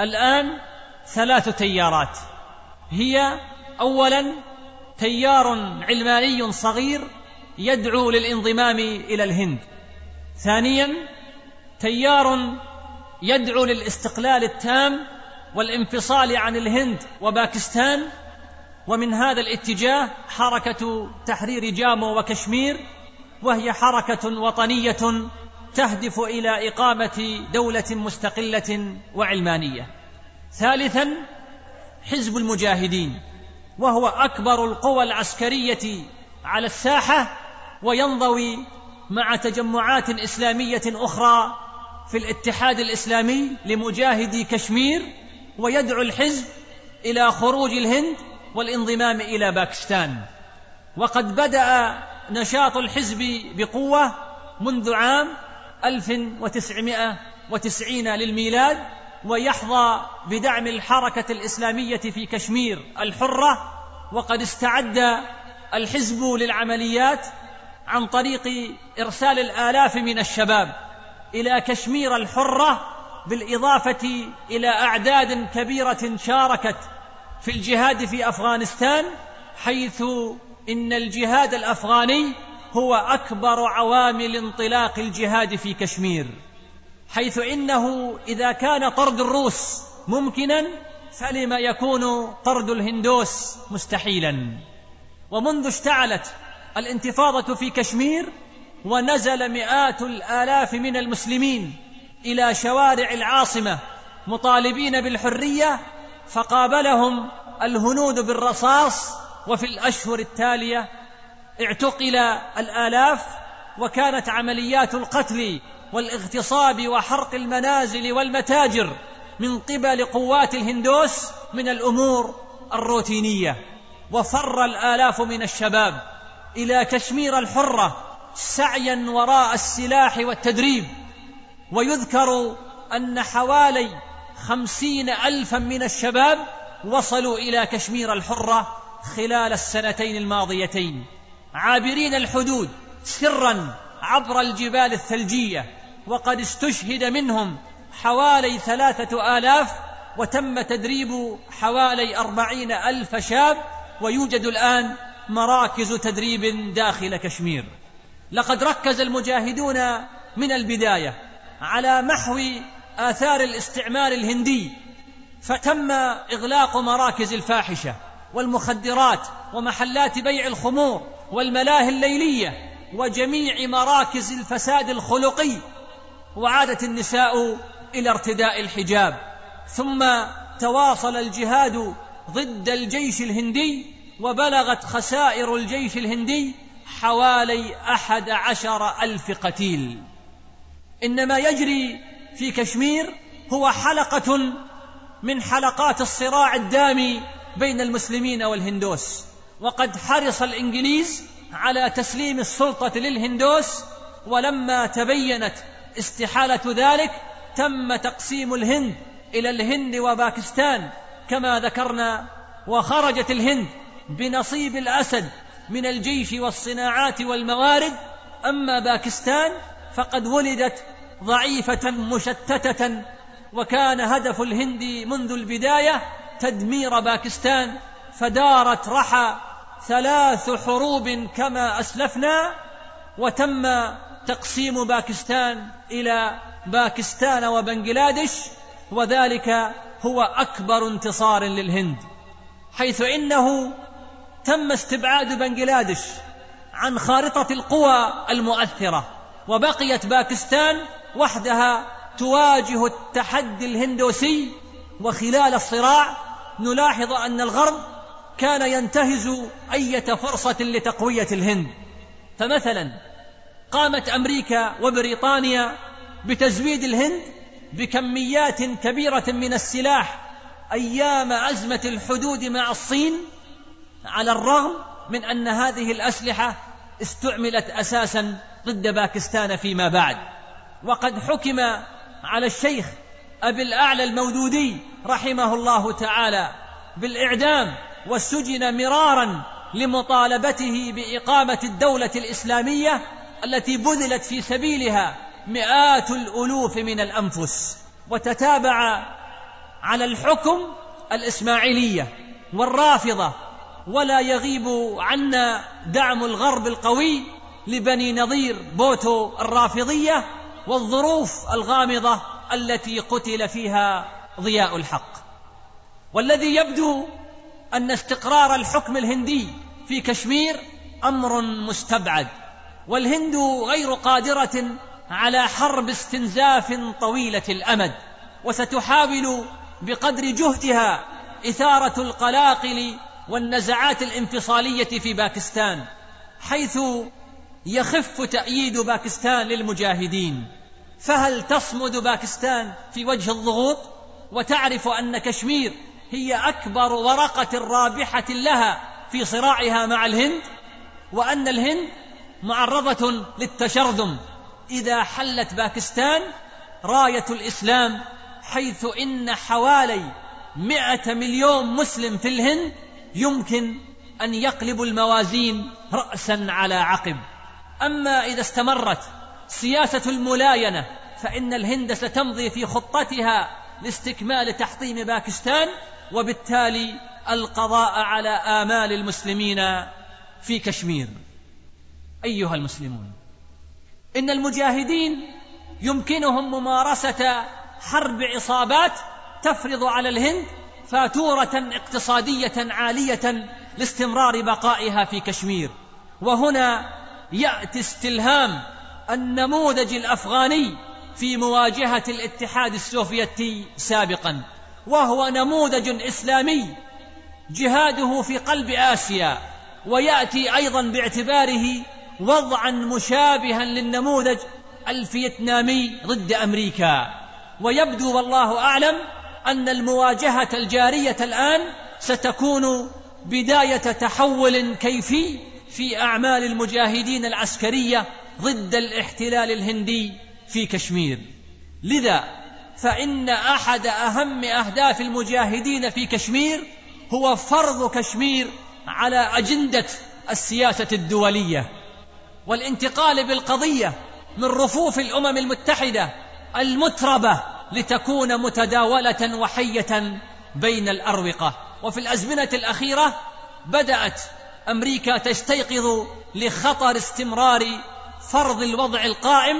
الآن ثلاث تيارات. هي أولا تيار علماني صغير يدعو للانضمام إلى الهند. ثانيا تيار يدعو للاستقلال التام والانفصال عن الهند وباكستان. ومن هذا الاتجاه حركة تحرير جامو وكشمير وهي حركة وطنية تهدف إلى إقامة دولة مستقلة وعلمانية. ثالثا حزب المجاهدين. وهو أكبر القوى العسكرية على الساحة وينضوي مع تجمعات إسلامية أخرى في الاتحاد الإسلامي لمجاهدي كشمير ويدعو الحزب إلى خروج الهند والانضمام إلى باكستان. وقد بدأ نشاط الحزب بقوة منذ عام 1990 للميلاد ويحظى بدعم الحركة الإسلامية في كشمير الحرة وقد استعد الحزب للعمليات عن طريق إرسال الآلاف من الشباب إلى كشمير الحرة بالإضافة إلى أعداد كبيرة شاركت في الجهاد في أفغانستان حيث إن الجهاد الأفغاني هو أكبر عوامل انطلاق الجهاد في كشمير. حيث إنه إذا كان طرد الروس ممكنا فلم يكون طرد الهندوس مستحيلا. ومنذ اشتعلت الانتفاضة في كشمير ونزل مئات الآلاف من المسلمين إلى شوارع العاصمة مطالبين بالحرية فقابلهم الهنود بالرصاص وفي الأشهر التالية اعتقل الآلاف وكانت عمليات القتل والاغتصاب وحرق المنازل والمتاجر من قبل قوات الهندوس من الأمور الروتينية. وفر الآلاف من الشباب إلى كشمير الحرة سعيا وراء السلاح والتدريب. ويذكر أن حوالي خمسين الفا من الشباب وصلوا إلى كشمير الحرة خلال السنتين الماضيتين. عابرين الحدود سرا عبر الجبال الثلجية وقد استشهد منهم حوالي ثلاثة آلاف وتم تدريب حوالي أربعين ألف شاب ويوجد الآن مراكز تدريب داخل كشمير. لقد ركز المجاهدون من البداية على محو آثار الاستعمار الهندي فتم إغلاق مراكز الفاحشة والمخدرات ومحلات بيع الخمور والملاهي الليلية وجميع مراكز الفساد الخلقي وعادت النساء إلى ارتداء الحجاب. ثم تواصل الجهاد ضد الجيش الهندي وبلغت خسائر الجيش الهندي حوالي أحد عشر ألف قتيل. إنما يجري في كشمير هو حلقة من حلقات الصراع الدامي بين المسلمين والهندوس. وقد حرص الإنجليز على تسليم السلطة للهندوس ولما تبينت استحالة ذلك تم تقسيم الهند إلى الهند وباكستان كما ذكرنا وخرجت الهند بنصيب الأسد من الجيش والصناعات والموارد. أما باكستان فقد ولدت ضعيفة مشتتة وكان هدف الهند منذ البداية تدمير باكستان فدارت رحى ثلاث حروب كما أسلفنا وتم تقسيم باكستان إلى باكستان وبنجلاديش وذلك هو أكبر انتصار للهند. حيث إنه تم استبعاد بنجلاديش عن خارطة القوى المؤثرة وبقيت باكستان وحدها تواجه التحدي الهندوسي. وخلال الصراع نلاحظ أن الغرب كان ينتهز أية فرصة لتقوية الهند. فمثلا قامت أمريكا وبريطانيا بتزويد الهند بكميات كبيرة من السلاح أيام أزمة الحدود مع الصين على الرغم من أن هذه الأسلحة استعملت أساسا ضد باكستان فيما بعد. وقد حكم على الشيخ أبي الأعلى المودودي رحمه الله تعالى بالإعدام والسجن مرارا لمطالبته بإقامة الدولة الإسلامية التي بذلت في سبيلها مئات الألوف من الأنفس وتتابع على الحكم الإسماعيلية والرافضة ولا يغيب عنا دعم الغرب القوي لبني نظير بوتو الرافضية والظروف الغامضة التي قتل فيها ضياء الحق. والذي يبدو أن استقرار الحكم الهندي في كشمير أمر مستبعد. والهند غير قادرة على حرب استنزاف طويلة الأمد وستحاول بقدر جهدها إثارة القلاقل والنزعات الانفصالية في باكستان حيث يخف تأييد باكستان للمجاهدين. فهل تصمد باكستان في وجه الضغوط؟ وتعرف أن كشمير هي أكبر ورقة رابحة لها في صراعها مع الهند؟ وأن الهند معرضة للتشرذم. إذا حلت باكستان راية الإسلام حيث إن حوالي مئة مليون مسلم في الهند يمكن أن يقلبوا الموازين رأسا على عقب. أما إذا استمرت سياسة الملاينة فإن الهند ستمضي في خطتها لاستكمال تحطيم باكستان وبالتالي القضاء على آمال المسلمين في كشمير. أيها المسلمون إن المجاهدين يمكنهم ممارسة حرب عصابات تفرض على الهند فاتورة اقتصادية عالية لاستمرار بقائها في كشمير. وهنا يأتي استلهام النموذج الأفغاني في مواجهة الاتحاد السوفيتي سابقا وهو نموذج إسلامي جهاده في قلب آسيا ويأتي أيضا باعتباره وضعا مشابها للنموذج الفيتنامي ضد أمريكا. ويبدو والله أعلم أن المواجهة الجارية الآن ستكون بداية تحول كيفي في أعمال المجاهدين العسكرية ضد الاحتلال الهندي في كشمير. لذا فإن أحد أهم أهداف المجاهدين في كشمير هو فرض كشمير على أجندة السياسة الدولية. والانتقال بالقضية من رفوف الأمم المتحدة المتربة لتكون متداولة وحية بين الأروقة. وفي الأزمنة الأخيرة بدأت أمريكا تستيقظ لخطر استمرار فرض الوضع القائم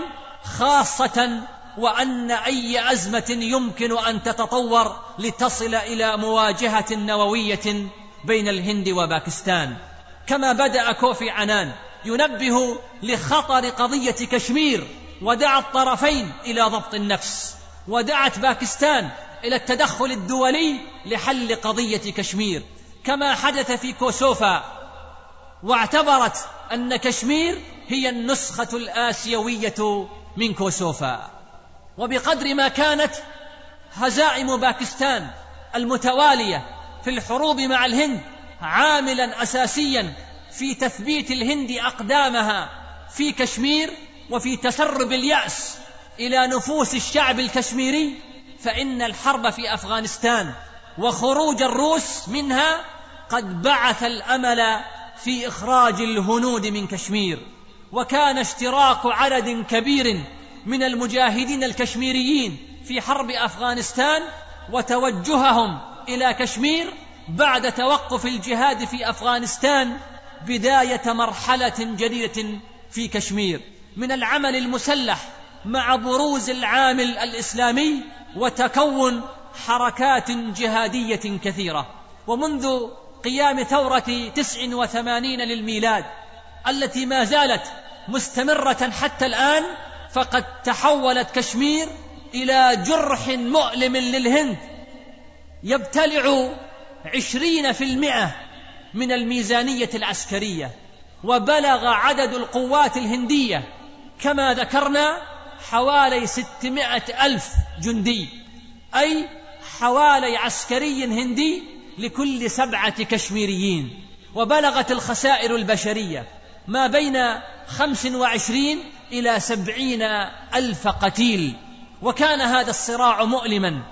خاصة وأن أي أزمة يمكن أن تتطور لتصل إلى مواجهة نووية بين الهند وباكستان. كما بدأ كوفي عنان ينبه لخطر قضية كشمير ودعا الطرفين إلى ضبط النفس ودعت باكستان إلى التدخل الدولي لحل قضية كشمير. كما حدث في كوسوفا واعتبرت أن كشمير هي النسخة الآسيوية من كوسوفا. وبقدر ما كانت هزائم باكستان المتوالية في الحروب مع الهند عاملا أساسيا في تثبيت الهند أقدامها في كشمير وفي تسرب اليأس إلى نفوس الشعب الكشميري فإن الحرب في أفغانستان وخروج الروس منها قد بعث الأمل في إخراج الهنود من كشمير. وكان اشتراك عدد كبير من المجاهدين الكشميريين في حرب أفغانستان وتوجههم إلى كشمير بعد توقف الجهاد في أفغانستان بداية مرحلة جديدة في كشمير من العمل المسلح مع بروز العامل الإسلامي وتكون حركات جهادية كثيرة. ومنذ قيام ثورة تسع وثمانين للميلاد التي ما زالت مستمرة حتى الآن فقد تحولت كشمير إلى جرح مؤلم للهند. يبتلع عشرين في المئة من الميزانية العسكرية وبلغ عدد القوات الهندية كما ذكرنا حوالي ستمائة ألف جندي أي حوالي عسكري هندي لكل سبعة كشميريين. وبلغت الخسائر البشرية ما بين خمس وعشرين إلى سبعين ألف قتيل. وكان هذا الصراع مؤلما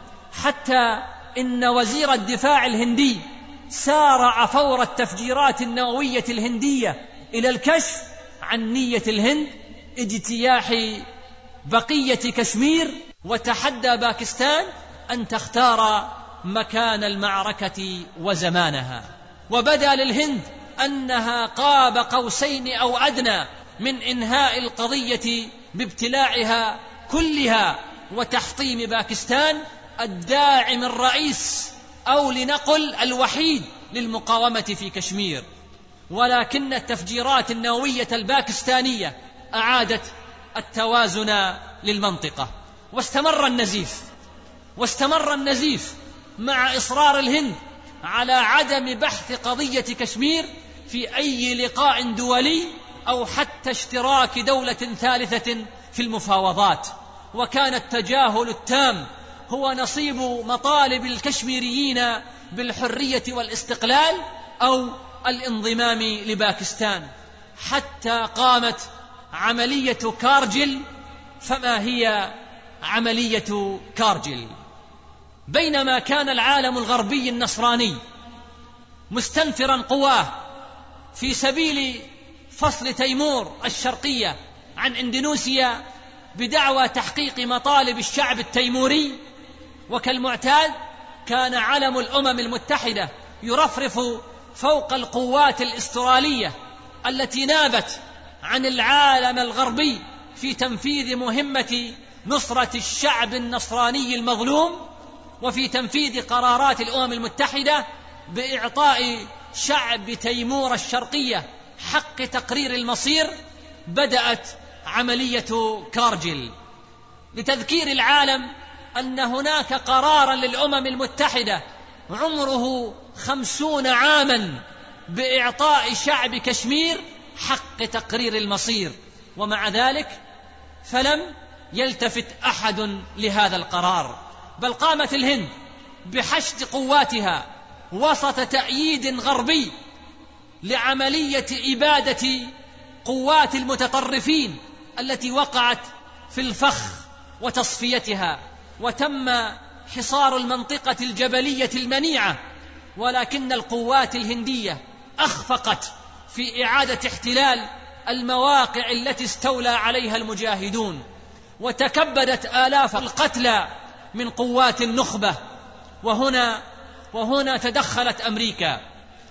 حتى إن وزير الدفاع الهندي سارع فور التفجيرات النووية الهندية إلى الكشف عن نية الهند اجتياح بقية كشمير وتحدى باكستان أن تختار مكان المعركة وزمانها. وبدأ للهند أنها قاب قوسين أو أدنى من إنهاء القضية بابتلاعها كلها وتحطيم باكستان الداعم الرئيس أو لنقل الوحيد للمقاومة في كشمير. ولكن التفجيرات النووية الباكستانية أعادت التوازن للمنطقة. واستمر النزيف. واستمر النزيف مع إصرار الهند على عدم بحث قضية كشمير في أي لقاء دولي أو حتى اشتراك دولة ثالثة في المفاوضات. وكان التجاهل التام هو نصيب مطالب الكشميريين بالحرية والاستقلال أو الانضمام لباكستان. حتى قامت عملية كارجل فما هي عملية كارجل بينما كان العالم الغربي النصراني مستنفرا قواه في سبيل فصل تيمور الشرقية عن إندونيسيا بدعوى تحقيق مطالب الشعب التيموري وكالمعتاد كان علم الأمم المتحدة يرفرف فوق القوات الإسترالية التي نابت عن العالم الغربي في تنفيذ مهمة نصرة الشعب النصراني المظلوم وفي تنفيذ قرارات الأمم المتحدة بإعطاء شعب تيمور الشرقية حق تقرير المصير بدأت عملية كارجل لتذكير العالم أن هناك قرارا للأمم المتحدة عمره خمسون عاما بإعطاء شعب كشمير حق تقرير المصير. ومع ذلك فلم يلتفت أحد لهذا القرار. بل قامت الهند بحشد قواتها وسط تأييد غربي لعملية إبادة قوات المتطرفين التي وقعت في الفخ وتصفيتها. وتم حصار المنطقة الجبلية المنيعة ولكن القوات الهندية أخفقت في إعادة احتلال المواقع التي استولى عليها المجاهدون وتكبدت آلاف القتلى من قوات النخبة. وهنا وهنا تدخلت أمريكا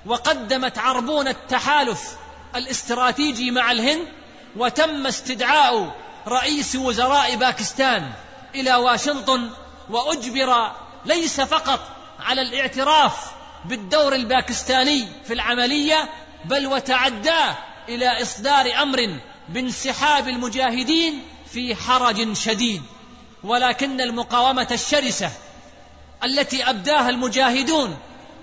وقدمت عربون التحالف الاستراتيجي مع الهند وتم استدعاء رئيس وزراء باكستان. إلى واشنطن وأجبر ليس فقط على الاعتراف بالدور الباكستاني في العملية بل وتعداه إلى إصدار أمر بانسحاب المجاهدين في حرج شديد. ولكن المقاومة الشرسة التي أبداها المجاهدون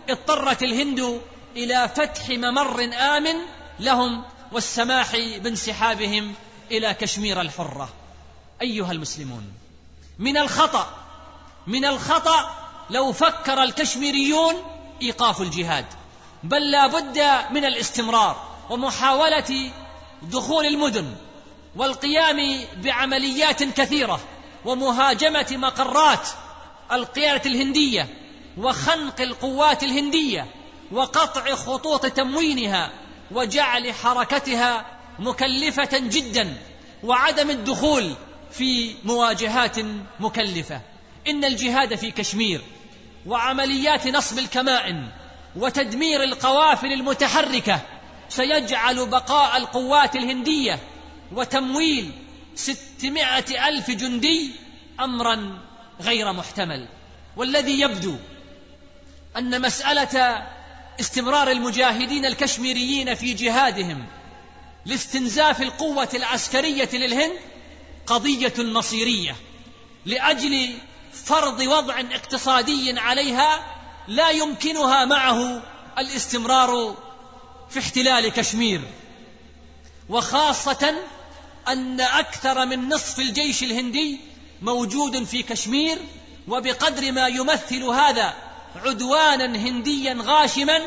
اضطرت الهند إلى فتح ممر آمن لهم والسماح بانسحابهم إلى كشمير الحرة. أيها المسلمون. من الخطأ من الخطأ لو فكر الكشميريون إيقاف الجهاد بل لا بد من الاستمرار ومحاولة دخول المدن والقيام بعمليات كثيرة ومهاجمة مقرات القيادة الهندية وخنق القوات الهندية وقطع خطوط تموينها وجعل حركتها مكلفة جدا وعدم الدخول في مواجهات مكلفة. إن الجهاد في كشمير وعمليات نصب الكمائن وتدمير القوافل المتحركة سيجعل بقاء القوات الهندية وتمويل ستمائة ألف جندي امرا غير محتمل. والذي يبدو أن مسألة استمرار المجاهدين الكشميريين في جهادهم لاستنزاف القوة العسكرية للهند قضية مصيرية لأجل فرض وضع اقتصادي عليها لا يمكنها معه الاستمرار في احتلال كشمير. وخاصة أن أكثر من نصف الجيش الهندي موجود في كشمير وبقدر ما يمثل هذا عدوانا هنديا غاشما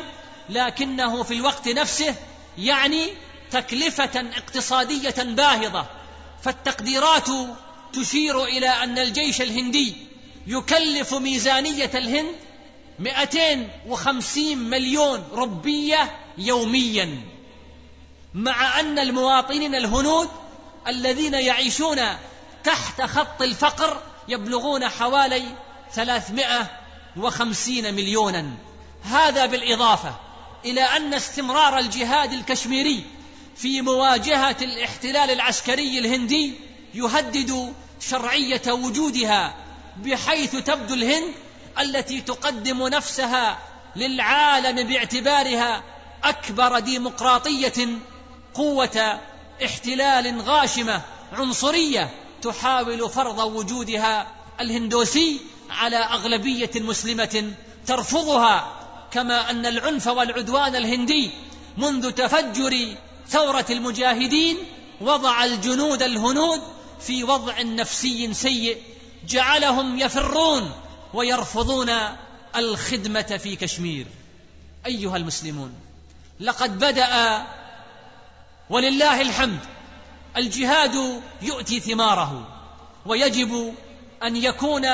لكنه في الوقت نفسه يعني تكلفة اقتصادية باهظة. فالتقديرات تشير إلى أن الجيش الهندي يكلف ميزانية الهند 250 مليون ربيه يوميا مع أن المواطنين الهنود الذين يعيشون تحت خط الفقر يبلغون حوالي 350 مليونا. هذا بالإضافة إلى أن استمرار الجهاد الكشميري في مواجهة الاحتلال العسكري الهندي يهدد شرعية وجودها بحيث تبدو الهند التي تقدم نفسها للعالم باعتبارها أكبر ديمقراطية قوة احتلال غاشمة عنصرية تحاول فرض وجودها الهندوسي على أغلبية مسلمة ترفضها كما أن العنف والعدوان الهندي منذ تفجر ثورة المجاهدين وضع الجنود الهنود في وضع نفسي سيء جعلهم يفرون ويرفضون الخدمة في كشمير. أيها المسلمون لقد بدأ ولله الحمد الجهاد يؤتي ثماره ويجب أن يكون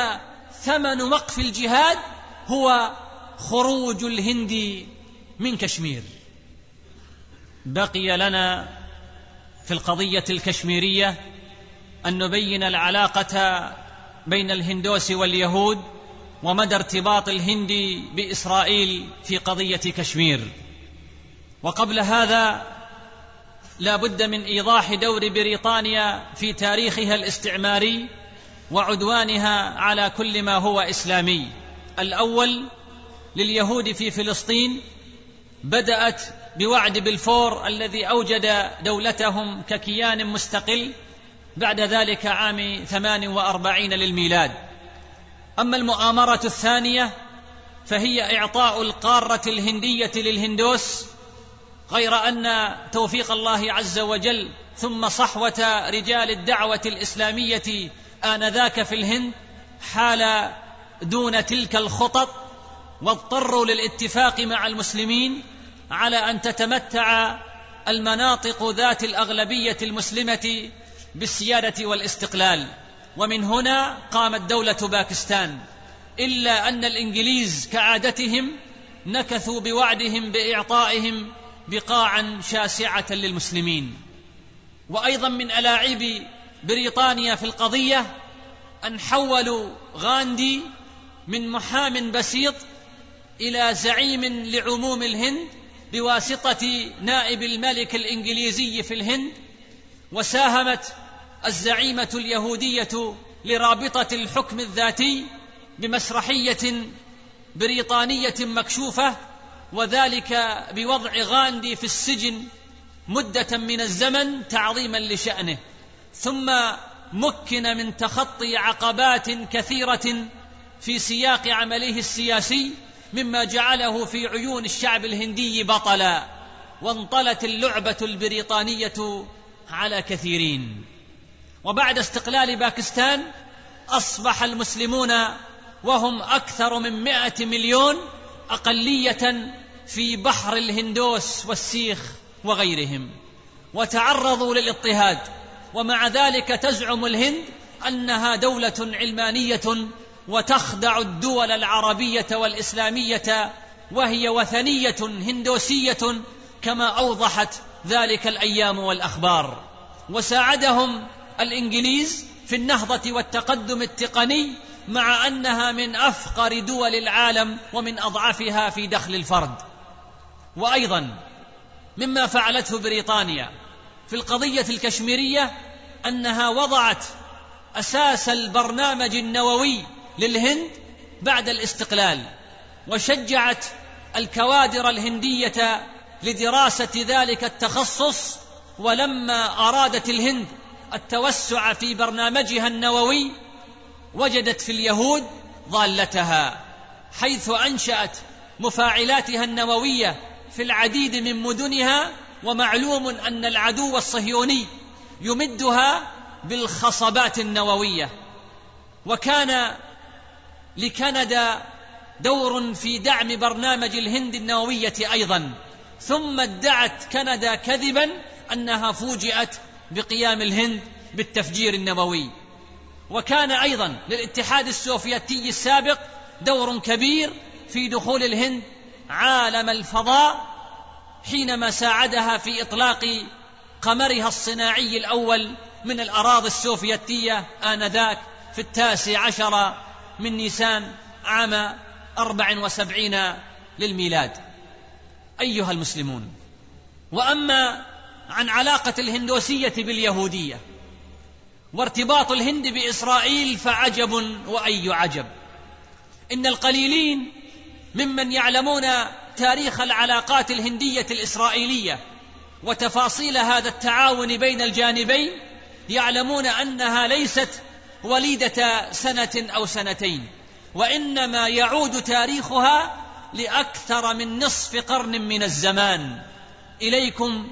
ثمن وقف الجهاد هو خروج الهند من كشمير. بقي لنا في القضية الكشميرية أن نبين العلاقة بين الهندوس واليهود ومدى ارتباط الهند بإسرائيل في قضية كشمير. وقبل هذا لا بد من إيضاح دور بريطانيا في تاريخها الاستعماري وعدوانها على كل ما هو إسلامي. الأول لليهود في فلسطين بدأت بوعد بلفور الذي أوجد دولتهم ككيان مستقل بعد ذلك عام ثمان وأربعين للميلاد. أما المؤامرة الثانية فهي إعطاء القارة الهندية للهندوس غير أن توفيق الله عز وجل ثم صحوة رجال الدعوة الإسلامية آنذاك في الهند حال دون تلك الخطط واضطروا للاتفاق مع المسلمين على أن تتمتع المناطق ذات الأغلبية المسلمة بالسيادة والاستقلال. ومن هنا قامت دولة باكستان. إلا أن الإنجليز كعادتهم نكثوا بوعدهم بإعطائهم بقاعا شاسعة للمسلمين. وأيضا من ألاعيب بريطانيا في القضية أن حولوا غاندي من محام بسيط إلى زعيم لعموم الهند بواسطة نائب الملك الإنجليزي في الهند وساهمت الزعيمة اليهودية لرابطة الحكم الذاتي بمسرحية بريطانية مكشوفة وذلك بوضع غاندي في السجن مدة من الزمن تعظيما لشأنه. ثم مكن من تخطي عقبات كثيرة في سياق عمله السياسي مما جعله في عيون الشعب الهندي بطلا وانطلت اللعبة البريطانية على كثيرين. وبعد استقلال باكستان أصبح المسلمون وهم أكثر من مائه مليون أقلية في بحر الهندوس والسيخ وغيرهم. وتعرضوا للاضطهاد ومع ذلك تزعم الهند أنها دولة علمانية وتخدع الدول العربية والإسلامية وهي وثنية هندوسية كما أوضحت ذلك الأيام والأخبار. وساعدهم الإنجليز في النهضة والتقدم التقني مع أنها من أفقر دول العالم ومن أضعفها في دخل الفرد. وأيضا مما فعلته بريطانيا في القضية الكشميرية أنها وضعت أساس البرنامج النووي للهند بعد الاستقلال وشجعت الكوادر الهندية لدراسة ذلك التخصص ولما أرادت الهند التوسع في برنامجها النووي وجدت في اليهود ضالتها حيث أنشأت مفاعلاتها النووية في العديد من مدنها ومعلوم أن العدو الصهيوني يمدها بالخصبات النووية. وكان لكندا دور في دعم برنامج الهند النووية أيضا. ثم ادعت كندا كذبا أنها فوجئت بقيام الهند بالتفجير النووي. وكان أيضا للاتحاد السوفيتي السابق دور كبير في دخول الهند عالم الفضاء حينما ساعدها في إطلاق قمرها الصناعي الأول من الأراضي السوفيتية آنذاك في التاسع عشر من نيسان عام أربع وسبعين للميلاد. أيها المسلمون وأما عن علاقة الهندوسية باليهودية وارتباط الهند بإسرائيل فعجب وأي عجب. إن القليلين ممن يعلمون تاريخ العلاقات الهندية الإسرائيلية وتفاصيل هذا التعاون بين الجانبين يعلمون أنها ليست وليدة سنة أو سنتين وإنما يعود تاريخها لأكثر من نصف قرن من الزمان. إليكم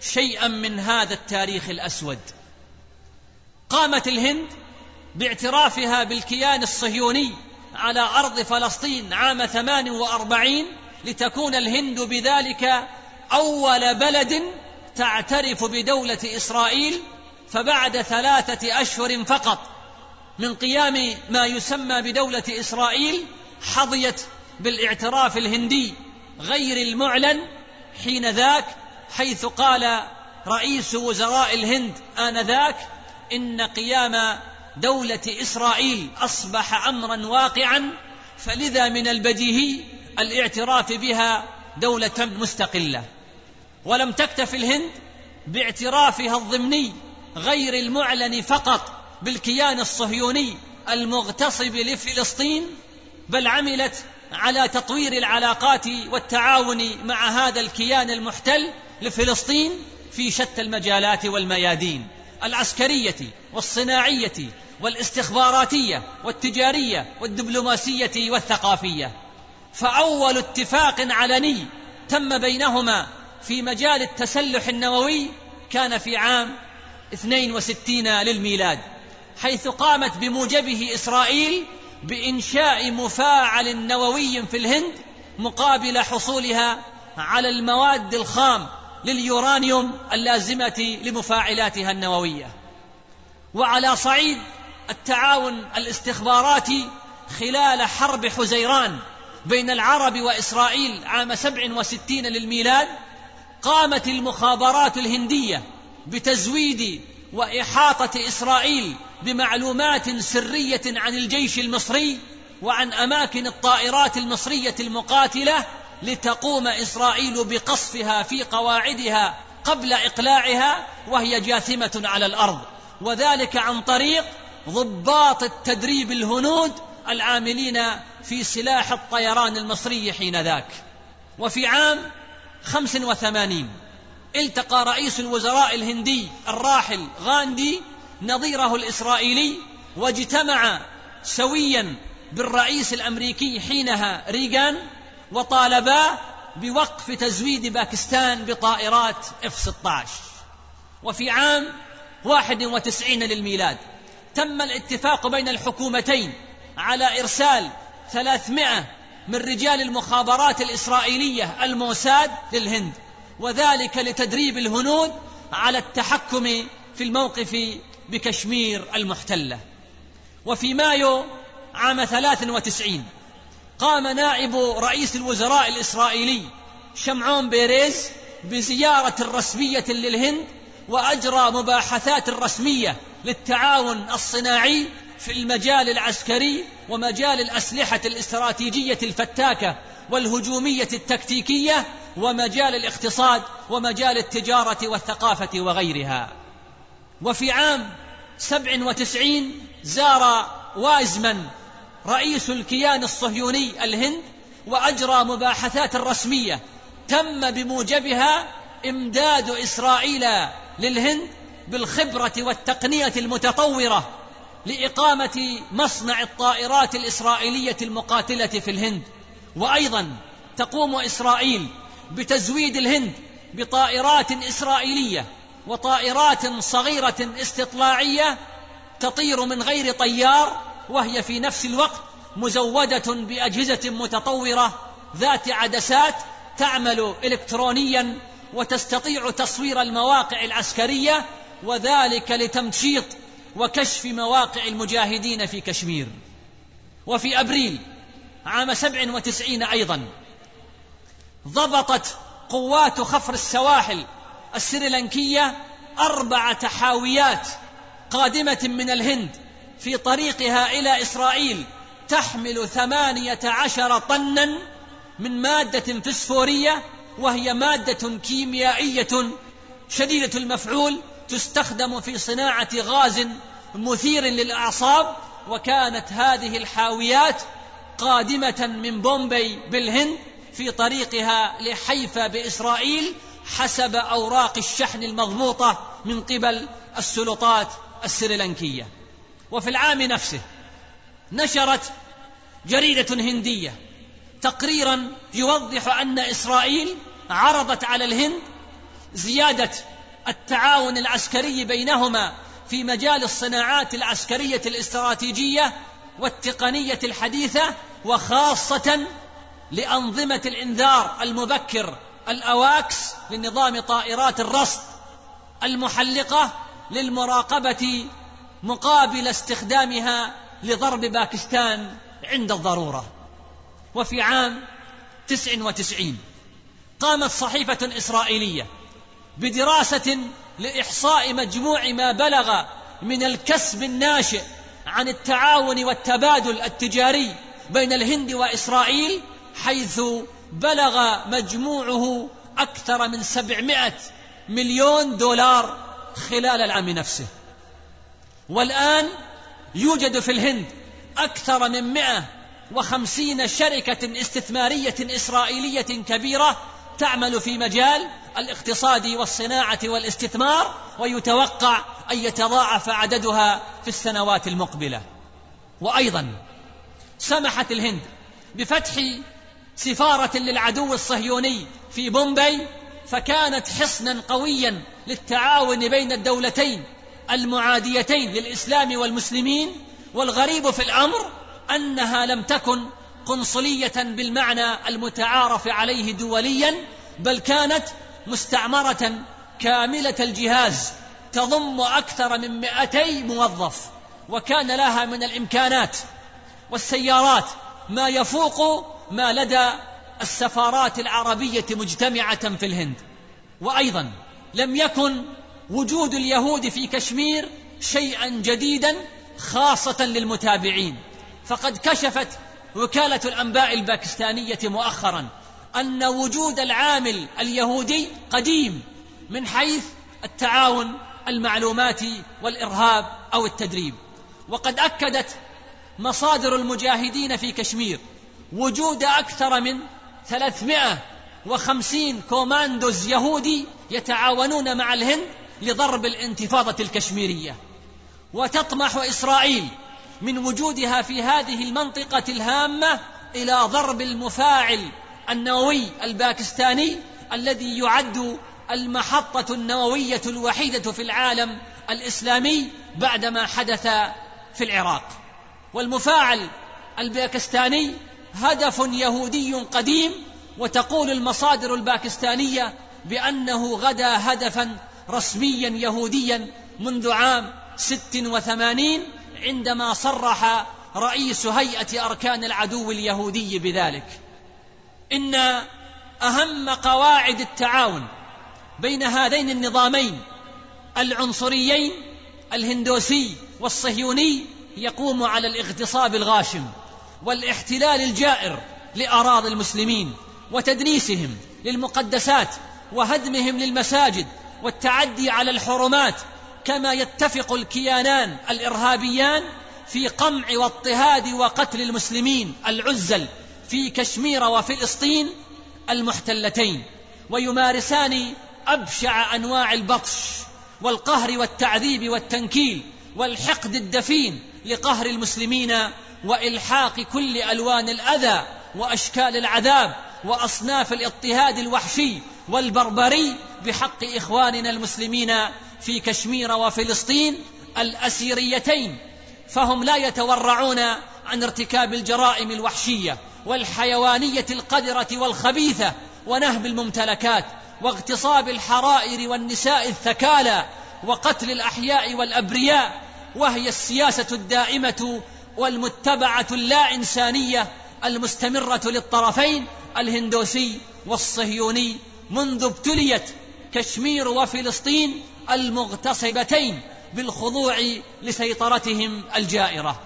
شيئا من هذا التاريخ الأسود. قامت الهند باعترافها بالكيان الصهيوني على أرض فلسطين عام ثمان وأربعين لتكون الهند بذلك أول بلد تعترف بدولة إسرائيل فبعد ثلاثة أشهر فقط. من قيام ما يسمى بدولة إسرائيل حظيت بالاعتراف الهندي غير المعلن حين ذاك حيث قال رئيس وزراء الهند آنذاك إن قيام دولة إسرائيل أصبح أمرا واقعا فلذا من البديهي الاعتراف بها دولة مستقلة. ولم تكتف الهند باعترافها الضمني غير المعلن فقط بالكيان الصهيوني المغتصب لفلسطين بل عملت على تطوير العلاقات والتعاون مع هذا الكيان المحتل لفلسطين في شتى المجالات والميادين العسكرية والصناعية والاستخباراتية والتجارية والدبلوماسية والثقافية. فأول اتفاق علني تم بينهما في مجال التسلح النووي كان في عام 62 للميلاد. حيث قامت بموجبه إسرائيل بإنشاء مفاعل نووي في الهند مقابل حصولها على المواد الخام لليورانيوم اللازمة لمفاعلاتها النووية. وعلى صعيد التعاون الاستخباراتي خلال حرب حزيران بين العرب وإسرائيل عام سبع وستين للميلاد قامت المخابرات الهندية بتزويد وإحاطة إسرائيل بمعلومات سرية عن الجيش المصري وعن أماكن الطائرات المصرية المقاتلة لتقوم إسرائيل بقصفها في قواعدها قبل إقلاعها وهي جاثمة على الأرض. وذلك عن طريق ضباط التدريب الهنود العاملين في سلاح الطيران المصري حين ذاك. وفي عام خمس وثمانين التقى رئيس الوزراء الهندي الراحل غاندي نظيره الإسرائيلي واجتمع سويا بالرئيس الأمريكي حينها ريغان وطالبا بوقف تزويد باكستان بطائرات إف 16 وفي عام 91 للميلاد تم الاتفاق بين الحكومتين على إرسال 300 من رجال المخابرات الإسرائيلية الموساد للهند. وذلك لتدريب الهنود على التحكم في الموقف بكشمير المحتلة. وفي مايو عام ثلاث وتسعين قام نائب رئيس الوزراء الإسرائيلي شمعون بيريز بزيارة رسمية للهند وأجرى مباحثات رسمية للتعاون الصناعي في المجال العسكري ومجال الأسلحة الاستراتيجية الفتاكة والهجومية التكتيكية ومجال الاقتصاد ومجال التجارة والثقافة وغيرها. وفي عام سبع وتسعين زار وايزمان رئيس الكيان الصهيوني الهند وأجرى مباحثات رسمية تم بموجبها إمداد إسرائيل للهند بالخبرة والتقنية المتطورة لإقامة مصنع الطائرات الإسرائيلية المقاتلة في الهند. وأيضا تقوم إسرائيل بتزويد الهند بطائرات إسرائيلية وطائرات صغيرة استطلاعية تطير من غير طيار وهي في نفس الوقت مزودة بأجهزة متطورة ذات عدسات تعمل إلكترونيا وتستطيع تصوير المواقع العسكرية وذلك لتمشيط وكشف مواقع المجاهدين في كشمير. وفي أبريل عام سبع وتسعين أيضا ضبطت قوات خفر السواحل السريلانكية أربع تحاويات قادمة من الهند في طريقها إلى إسرائيل تحمل ثمانية عشر طنا من مادة فسفورية وهي مادة كيميائية شديدة المفعول تستخدم في صناعة غاز مثير للأعصاب وكانت هذه الحاويات قادمة من بومبي بالهند في طريقها لحيفا بإسرائيل حسب أوراق الشحن المضبوطة من قبل السلطات السريلانكية. وفي العام نفسه نشرت جريدة هندية تقريرا يوضح أن إسرائيل عرضت على الهند زيادة التعاون العسكري بينهما في مجال الصناعات العسكرية الاستراتيجية والتقنية الحديثة وخاصة لأنظمة الإنذار المبكر الأواكس لنظام طائرات الرصد المحلقة للمراقبة مقابل استخدامها لضرب باكستان عند الضرورة. وفي عام تسع وتسعين قامت صحيفة إسرائيلية بدراسة لإحصاء مجموع ما بلغ من الكسب الناشئ عن التعاون والتبادل التجاري بين الهند وإسرائيل حيث بلغ مجموعه أكثر من سبعمائة مليون دولار خلال العام نفسه. والآن يوجد في الهند أكثر من مئة وخمسين شركة استثمارية إسرائيلية كبيرة تعمل في مجال الاقتصاد والصناعة والاستثمار ويتوقع أن يتضاعف عددها في السنوات المقبلة. وأيضا سمحت الهند بفتح سفارة للعدو الصهيوني في بومبي فكانت حصنا قويا للتعاون بين الدولتين المعاديتين للإسلام والمسلمين والغريب في الأمر أنها لم تكن قنصلية بالمعنى المتعارف عليه دوليا بل كانت مستعمرة كاملة الجهاز تضم أكثر من مئتي موظف وكان لها من الإمكانات والسيارات ما يفوق ما لدى السفارات العربية مجتمعة في الهند. وأيضا لم يكن وجود اليهود في كشمير شيئا جديدا خاصة للمتابعين. فقد كشفت وكالة الأنباء الباكستانية مؤخرا أن وجود العامل اليهودي قديم من حيث التعاون المعلوماتي والإرهاب أو التدريب. وقد أكدت مصادر المجاهدين في كشمير وجود أكثر من ثلاثمائة وخمسين كوماندوز يهودي يتعاونون مع الهند لضرب الانتفاضة الكشميرية. وتطمح إسرائيل من وجودها في هذه المنطقة الهامة إلى ضرب المفاعل النووي الباكستاني الذي يعد المحطة النووية الوحيدة في العالم الإسلامي بعدما حدث في العراق. والمفاعل الباكستاني هدف يهودي قديم وتقول المصادر الباكستانية بأنه غدا هدفا رسميا يهوديا منذ عام ست وثمانين عندما صرح رئيس هيئة أركان العدو اليهودي بذلك. إن أهم قواعد التعاون بين هذين النظامين العنصريين الهندوسي والصهيوني يقوم على الاغتصاب الغاشم. والاحتلال الجائر لأراضي المسلمين وتدنيسهم للمقدسات وهدمهم للمساجد والتعدي على الحرمات كما يتفق الكيانان الإرهابيان في قمع واضطهاد وقتل المسلمين العزل في كشمير وفلسطين المحتلتين ويمارسان أبشع أنواع البطش والقهر والتعذيب والتنكيل والحقد الدفين لقهر المسلمين وإلحاق كل ألوان الأذى وأشكال العذاب وأصناف الاضطهاد الوحشي والبربري بحق إخواننا المسلمين في كشمير وفلسطين الأسيريتين فهم لا يتورعون عن ارتكاب الجرائم الوحشية والحيوانية القذرة والخبيثة ونهب الممتلكات واغتصاب الحرائر والنساء الثكالى وقتل الأحياء والأبرياء وهي السياسة الدائمة والمتبعة اللا انسانيه المستمرة للطرفين الهندوسي والصهيوني منذ ابتليت كشمير وفلسطين المغتصبتين بالخضوع لسيطرتهم الجائرة.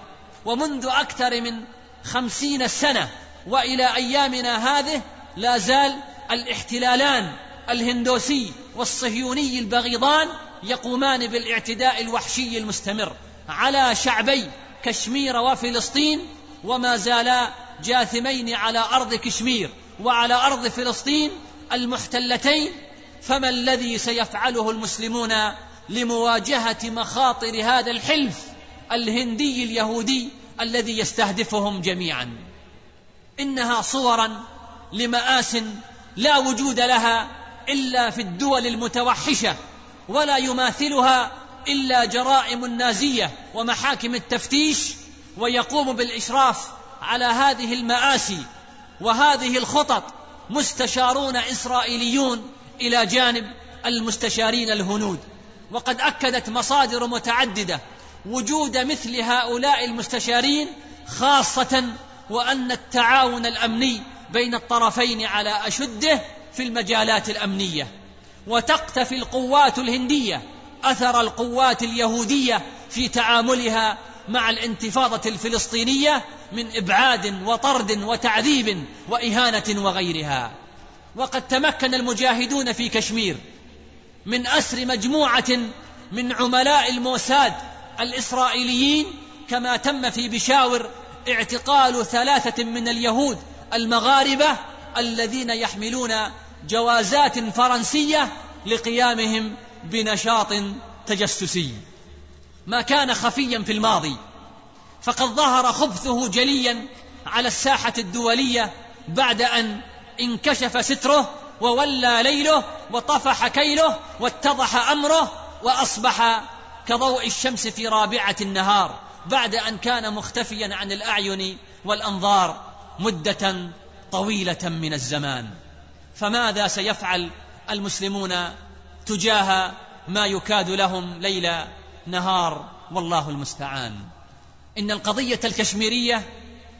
ومنذ أكثر من خمسين سنة وإلى أيامنا هذه لا زال الاحتلالان الهندوسي والصهيوني البغيضان يقومان بالاعتداء الوحشي المستمر على شعبي كشمير وفلسطين وما زالا جاثمين على أرض كشمير وعلى أرض فلسطين المحتلتين فما الذي سيفعله المسلمون لمواجهة مخاطر هذا الحلف الهندي اليهودي الذي يستهدفهم جميعا؟ إنها صورا لمآس لا وجود لها إلا في الدول المتوحشة ولا يماثلها إلا جرائم النازيه ومحاكم التفتيش ويقوم بالإشراف على هذه المآسي وهذه الخطط مستشارون إسرائيليون إلى جانب المستشارين الهنود. وقد أكدت مصادر متعددة وجود مثل هؤلاء المستشارين خاصة وأن التعاون الأمني بين الطرفين على أشده في المجالات الأمنية. وتقتفي القوات الهندية أثر القوات اليهودية في تعاملها مع الانتفاضة الفلسطينية من إبعاد وطرد وتعذيب وإهانة وغيرها. وقد تمكن المجاهدون في كشمير من أسر مجموعة من عملاء الموساد الإسرائيليين كما تم في بشاور اعتقال ثلاثة من اليهود المغاربة الذين يحملون جوازات فرنسية لقيامهم بنشاط تجسسي. ما كان خفيا في الماضي فقد ظهر خبثه جليا على الساحة الدولية بعد أن انكشف ستره وولى ليله وطفح كيله واتضح أمره وأصبح كضوء الشمس في رابعة النهار بعد أن كان مختفيا عن الأعين والأنظار مدة طويلة من الزمان. فماذا سيفعل المسلمون تجاه ما يكاد لهم ليل نهار والله المستعان. إن القضية الكشميرية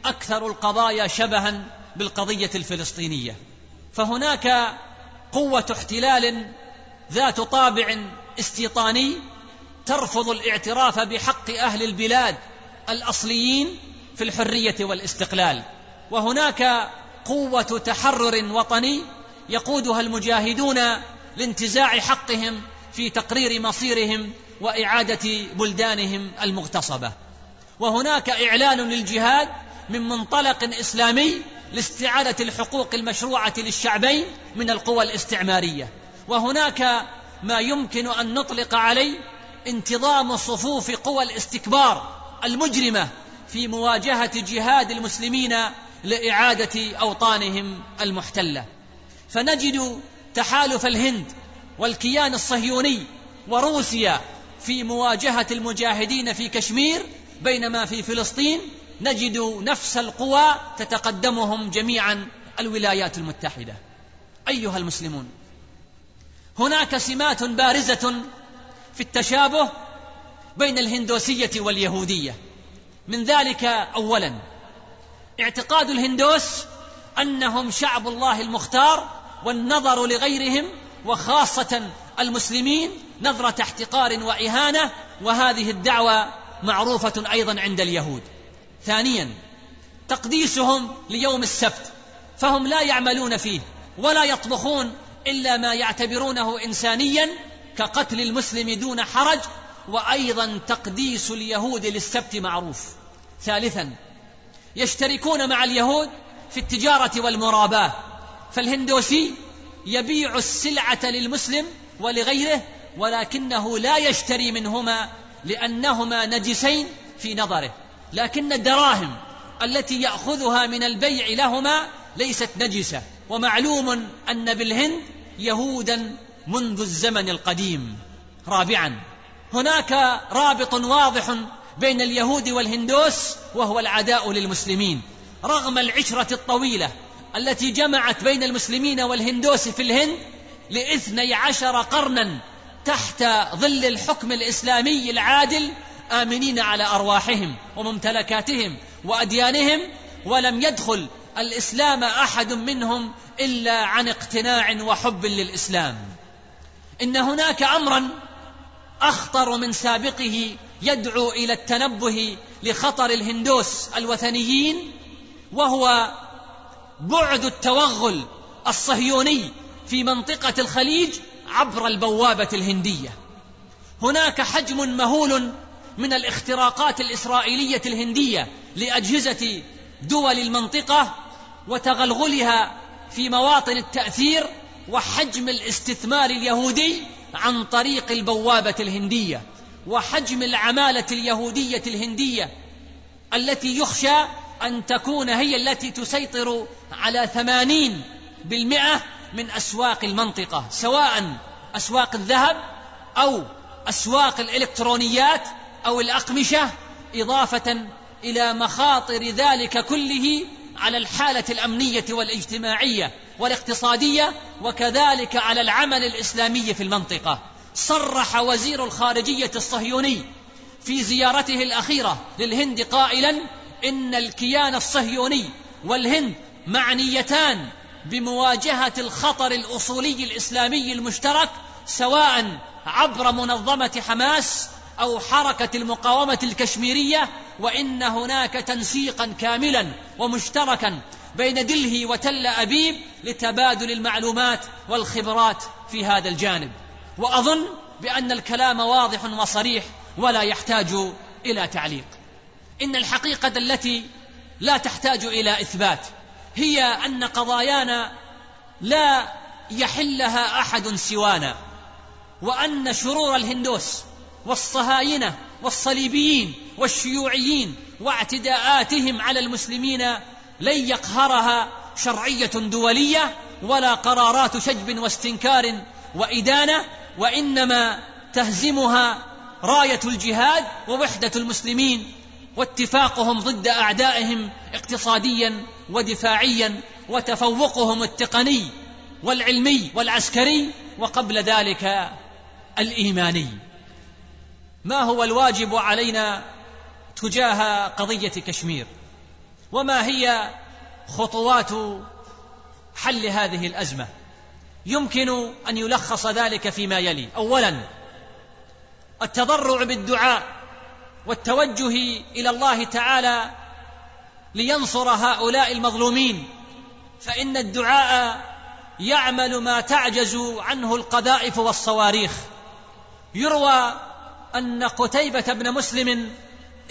أكثر القضايا شبها بالقضية الفلسطينية. فهناك قوة احتلال ذات طابع استيطاني ترفض الاعتراف بحق أهل البلاد الأصليين في الحرية والاستقلال. وهناك قوة تحرر وطني يقودها المجاهدون لانتزاع حقهم في تقرير مصيرهم وإعادة بلدانهم المغتصبة. وهناك إعلان للجهاد من منطلق إسلامي لاستعادة الحقوق المشروعة للشعبين من القوى الاستعمارية. وهناك ما يمكن أن نطلق عليه انتظام صفوف قوى الاستكبار المجرمة في مواجهة جهاد المسلمين لإعادة أوطانهم المحتلة. فنجد تحالف الهند والكيان الصهيوني وروسيا في مواجهة المجاهدين في كشمير بينما في فلسطين نجد نفس القوى تتقدمهم جميعا الولايات المتحدة. أيها المسلمون هناك سمات بارزة في التشابه بين الهندوسية واليهودية. من ذلك اولا اعتقاد الهندوس أنهم شعب الله المختار والنظر لغيرهم وخاصة المسلمين نظرة احتقار وإهانة وهذه الدعوة معروفة أيضا عند اليهود. ثانيا تقديسهم ليوم السبت فهم لا يعملون فيه ولا يطبخون إلا ما يعتبرونه انسانيا كقتل المسلم دون حرج وأيضا تقديس اليهود للسبت معروف. ثالثا يشتركون مع اليهود في التجارة والمراباة. فالهندوسي يبيع السلعة للمسلم ولغيره ولكنه لا يشتري منهما لأنهما نجسين في نظره. لكن الدراهم التي يأخذها من البيع لهما ليست نجسة. ومعلوم أن بالهند يهودا منذ الزمن القديم. رابعا هناك رابط واضح بين اليهود والهندوس وهو العداء للمسلمين. رغم العشرة الطويلة التي جمعت بين المسلمين والهندوس في الهند لاثني عشر قرنا تحت ظل الحكم الإسلامي العادل آمنين على أرواحهم وممتلكاتهم وأديانهم ولم يدخل الإسلام أحد منهم إلا عن اقتناع وحب للإسلام. إن هناك أمرا أخطر من سابقه يدعو إلى التنبه لخطر الهندوس الوثنيين وهو بعد التوغل الصهيوني في منطقة الخليج عبر البوابة الهندية. هناك حجم مهول من الاختراقات الإسرائيلية الهندية لأجهزة دول المنطقة وتغلغلها في مواطن التأثير وحجم الاستثمار اليهودي عن طريق البوابة الهندية وحجم العمالة اليهودية الهندية التي يخشى أن تكون هي التي تسيطر على ثمانين بالمئة من أسواق المنطقة سواء أسواق الذهب أو أسواق الإلكترونيات أو الأقمشة إضافة إلى مخاطر ذلك كله على الحالة الأمنية والاجتماعية والاقتصادية وكذلك على العمل الإسلامي في المنطقة. صرح وزير الخارجية الصهيوني في زيارته الأخيرة للهند قائلا إن الكيان الصهيوني والهند معنيتان بمواجهة الخطر الأصولي الإسلامي المشترك سواء عبر منظمة حماس أو حركة المقاومة الكشميرية وإن هناك تنسيقا كاملا ومشتركا بين دلهي وتل أبيب لتبادل المعلومات والخبرات في هذا الجانب. وأظن بأن الكلام واضح وصريح ولا يحتاج إلى تعليق. إن الحقيقة التي لا تحتاج إلى إثبات هي أن قضايانا لا يحلها أحد سوانا وأن شرور الهندوس والصهاينة والصليبيين والشيوعيين واعتداءاتهم على المسلمين لن يقهرها شرعية دولية ولا قرارات شجب واستنكار وإدانة وإنما تهزمها راية الجهاد ووحدة المسلمين واتفاقهم ضد أعدائهم اقتصاديا ودفاعيا وتفوقهم التقني والعلمي والعسكري وقبل ذلك الإيماني. ما هو الواجب علينا تجاه قضية كشمير؟ وما هي خطوات حل هذه الأزمة؟ يمكن أن يلخص ذلك فيما يلي. اولا التضرع بالدعاء. والتوجه إلى الله تعالى لينصر هؤلاء المظلومين فإن الدعاء يعمل ما تعجز عنه القذائف والصواريخ. يروى أن قتيبة بن مسلم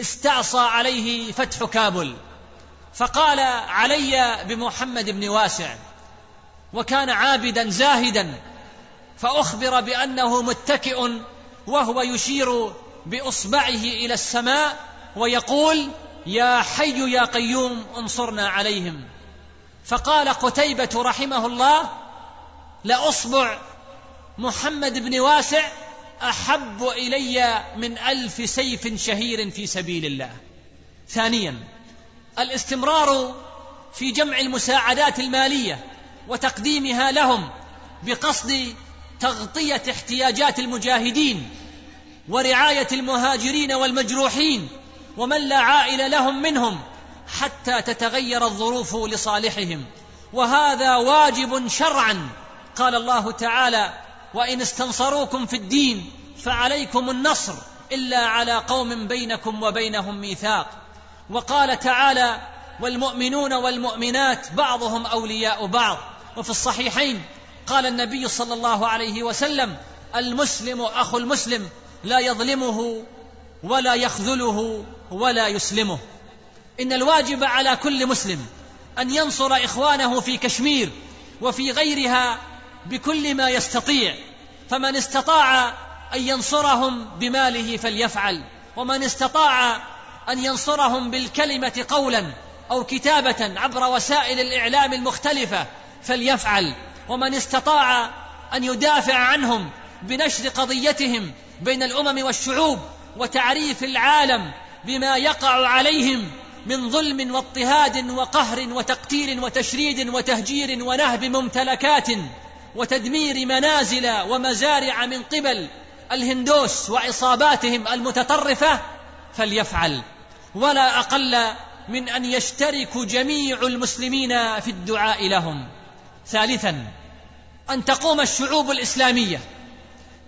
استعصى عليه فتح كابل فقال علي بمحمد بن واسع وكان عابدا زاهدا فأخبر بأنه متكئ وهو يشير بإصبعه إلى السماء ويقول يا حي يا قيوم انصرنا عليهم. فقال قتيبة رحمه الله لأصبع محمد بن واسع أحب إلي من ألف سيف شهير في سبيل الله. ثانيا الاستمرار في جمع المساعدات المالية وتقديمها لهم بقصد تغطية احتياجات المجاهدين ورعاية المهاجرين والمجروحين ومن لا عائل لهم منهم حتى تتغير الظروف لصالحهم. وهذا واجب شرعا. قال الله تعالى وإن استنصروكم في الدين فعليكم النصر إلا على قوم بينكم وبينهم ميثاق وقال تعالى والمؤمنون والمؤمنات بعضهم أولياء بعض وفي الصحيحين قال النبي صلى الله عليه وسلم المسلم أخو المسلم لا يظلمه ولا يخذله ولا يسلمه. إن الواجب على كل مسلم أن ينصر إخوانه في كشمير وفي غيرها بكل ما يستطيع فمن استطاع أن ينصرهم بماله فليفعل ومن استطاع أن ينصرهم بالكلمة قولا أو كتابة عبر وسائل الإعلام المختلفة فليفعل ومن استطاع أن يدافع عنهم بنشر قضيتهم بين الأمم والشعوب وتعريف العالم بما يقع عليهم من ظلم واضطهاد وقهر وتقتيل وتشريد وتهجير ونهب ممتلكات وتدمير منازل ومزارع من قبل الهندوس وعصاباتهم المتطرفة فليفعل. ولا أقل من أن يشترك جميع المسلمين في الدعاء لهم. ثالثا أن تقوم الشعوب الإسلامية.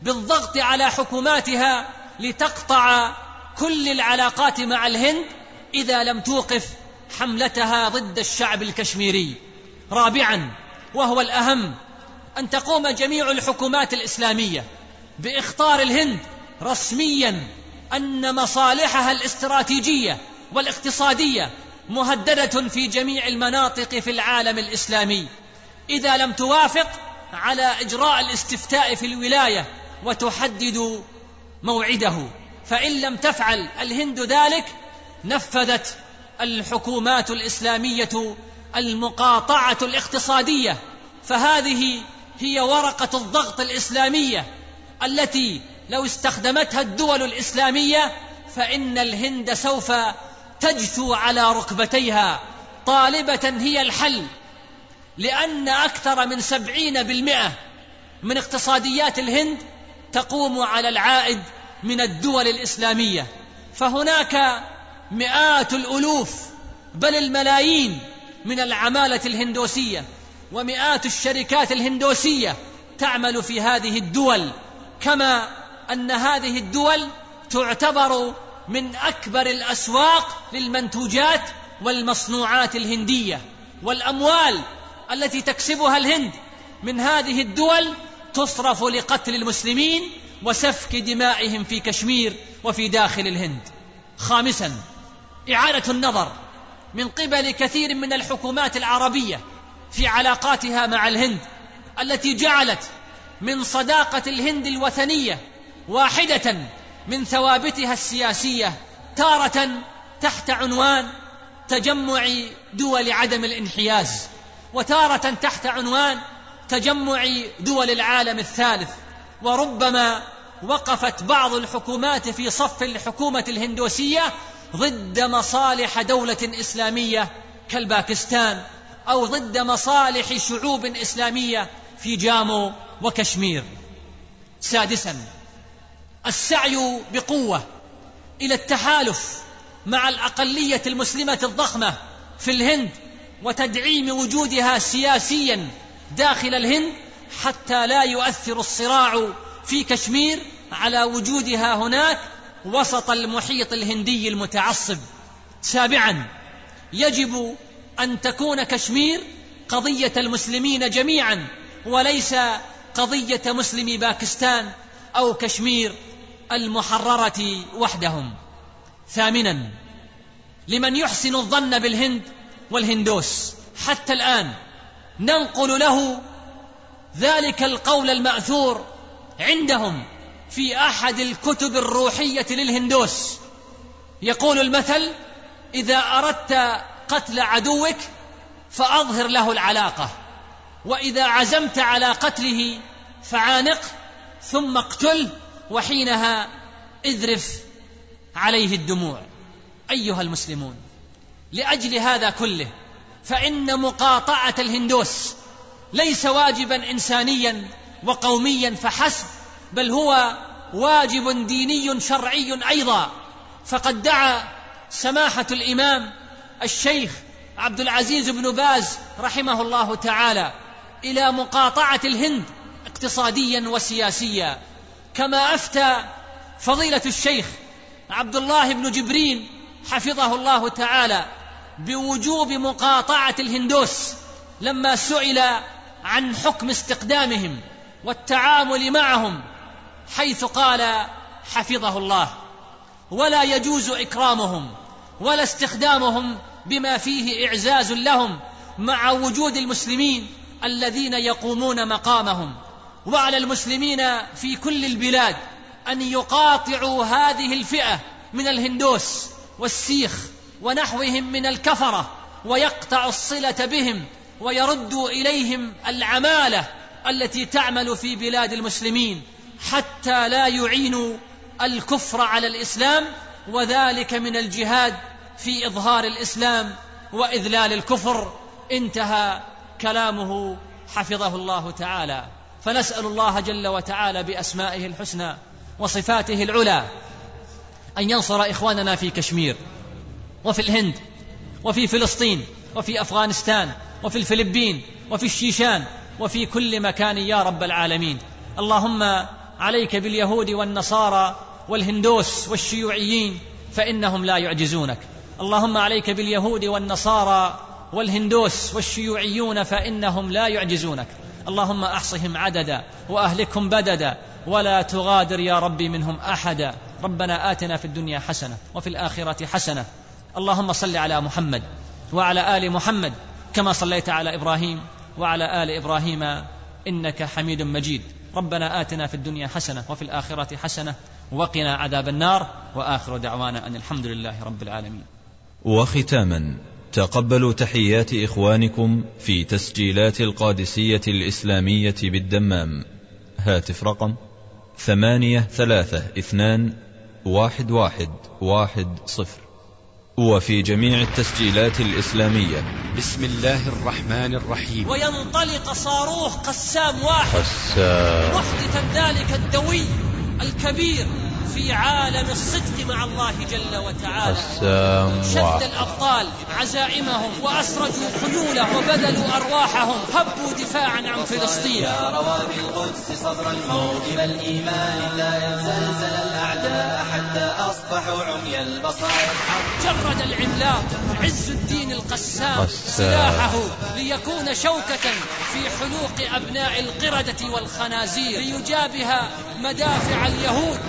بالضغط على حكوماتها لتقطع كل العلاقات مع الهند إذا لم توقف حملتها ضد الشعب الكشميري. رابعا وهو الأهم أن تقوم جميع الحكومات الإسلامية بإخطار الهند رسميا أن مصالحها الاستراتيجية والاقتصادية مهددة في جميع المناطق في العالم الإسلامي. إذا لم توافق على إجراء الاستفتاء في الولاية وتحدد موعده. فإن لم تفعل الهند ذلك نفذت الحكومات الإسلامية المقاطعة الاقتصادية. فهذه هي ورقة الضغط الإسلامية التي لو استخدمتها الدول الإسلامية فإن الهند سوف تجثو على ركبتيها. طالبة هي الحل لأن أكثر من سبعين بالمئة من اقتصاديات الهند تقوم على العائد من الدول الإسلامية. فهناك مئات الألوف بل الملايين من العمالة الهندوسية ومئات الشركات الهندوسية تعمل في هذه الدول كما أن هذه الدول تعتبر من أكبر الأسواق للمنتوجات والمصنوعات الهندية. والأموال التي تكسبها الهند من هذه الدول تصرف لقتل المسلمين وسفك دمائهم في كشمير وفي داخل الهند. خامسا إعادة النظر من قبل كثير من الحكومات العربية في علاقاتها مع الهند التي جعلت من صداقة الهند الوثنية واحدة من ثوابتها السياسية تارة تحت عنوان تجمع دول عدم الانحياز وتارة تحت عنوان تجمع دول العالم الثالث وربما وقفت بعض الحكومات في صف الحكومة الهندوسية ضد مصالح دولة إسلامية كالباكستان أو ضد مصالح شعوب إسلامية في جامو وكشمير. سادسا السعي بقوة إلى التحالف مع الأقلية المسلمة الضخمة في الهند وتدعيم وجودها سياسيا داخل الهند حتى لا يؤثر الصراع في كشمير على وجودها هناك وسط المحيط الهندي المتعصب. سابعا يجب أن تكون كشمير قضية المسلمين جميعا وليس قضية مسلمي باكستان أو كشمير المحررة وحدهم. ثامنا لمن يحسن الظن بالهند والهندوس. حتى الآن ننقل له ذلك القول المأثور عندهم في أحد الكتب الروحية للهندوس. يقول المثل إذا أردت قتل عدوك فأظهر له العلاقة وإذا عزمت على قتله فعانق ثم اقتله وحينها اذرف عليه الدموع. أيها المسلمون لأجل هذا كله فإن مقاطعة الهندوس ليس واجبا انسانيا وقوميا فحسب بل هو واجب ديني شرعي أيضا. فقد دعا سماحة الإمام الشيخ عبد العزيز بن باز رحمه الله تعالى إلى مقاطعة الهند اقتصاديا وسياسيا. كما أفتى فضيلة الشيخ عبد الله بن جبرين حفظه الله تعالى بوجوب مقاطعة الهندوس لما سئل عن حكم استقدامهم والتعامل معهم حيث قال حفظه الله ولا يجوز إكرامهم ولا استخدامهم بما فيه إعزاز لهم مع وجود المسلمين الذين يقومون مقامهم وعلى المسلمين في كل البلاد أن يقاطعوا هذه الفئة من الهندوس والسيخ ونحوهم من الكفرة ويقطع الصلة بهم ويردوا إليهم العمالة التي تعمل في بلاد المسلمين حتى لا يعينوا الكفر على الإسلام وذلك من الجهاد في إظهار الإسلام وإذلال الكفر. انتهى كلامه حفظه الله تعالى. فنسأل الله جل وتعالى بأسمائه الحسنى وصفاته العلى أن ينصر إخواننا في كشمير. وفي الهند وفي فلسطين وفي أفغانستان وفي الفلبين وفي الشيشان وفي كل مكان يا رب العالمين. اللهم عليك باليهود والنصارى والهندوس والشيوعيين فإنهم لا يعجزونك. اللهم عليك باليهود والنصارى والهندوس والشيوعيون فإنهم لا يعجزونك. اللهم أحصهم عددا وأهلكهم بددا ولا تغادر يا ربي منهم أحدا. ربنا آتنا في الدنيا حسنة وفي الآخرة حسنة. اللهم صل على محمد وعلى آل محمد كما صليت على إبراهيم وعلى آل إبراهيم إنك حميد مجيد. ربنا آتنا في الدنيا حسنة وفي الآخرة حسنة وقنا عذاب النار وآخر دعوانا أن الحمد لله رب العالمين. وختاما تقبلوا تحيات إخوانكم في تسجيلات القادسية الإسلامية بالدمام. هاتف رقم ثمانية ثلاثة اثنان واحد واحد واحد صفر. وفي جميع التسجيلات الإسلامية. بسم الله الرحمن الرحيم. وينطلق صاروخ قسام واحد. قسام. محدثا ذلك الدوي الكبير. في عالم الصدق مع الله جل وتعالى. شد الأبطال عزائمهم وأسرجوا خيوله وبذلوا أرواحهم. هبوا دفاعا عن فلسطين. روى بالقدس صدر الموكب الإيمان لا يزلزل الأعداء حتى أصبحوا عمي البصائر. جرد العملاق عز الدين القسام قسام. سلاحه ليكون شوكة في حلوق أبناء القردة والخنازير. ليجابه مدافع اليهود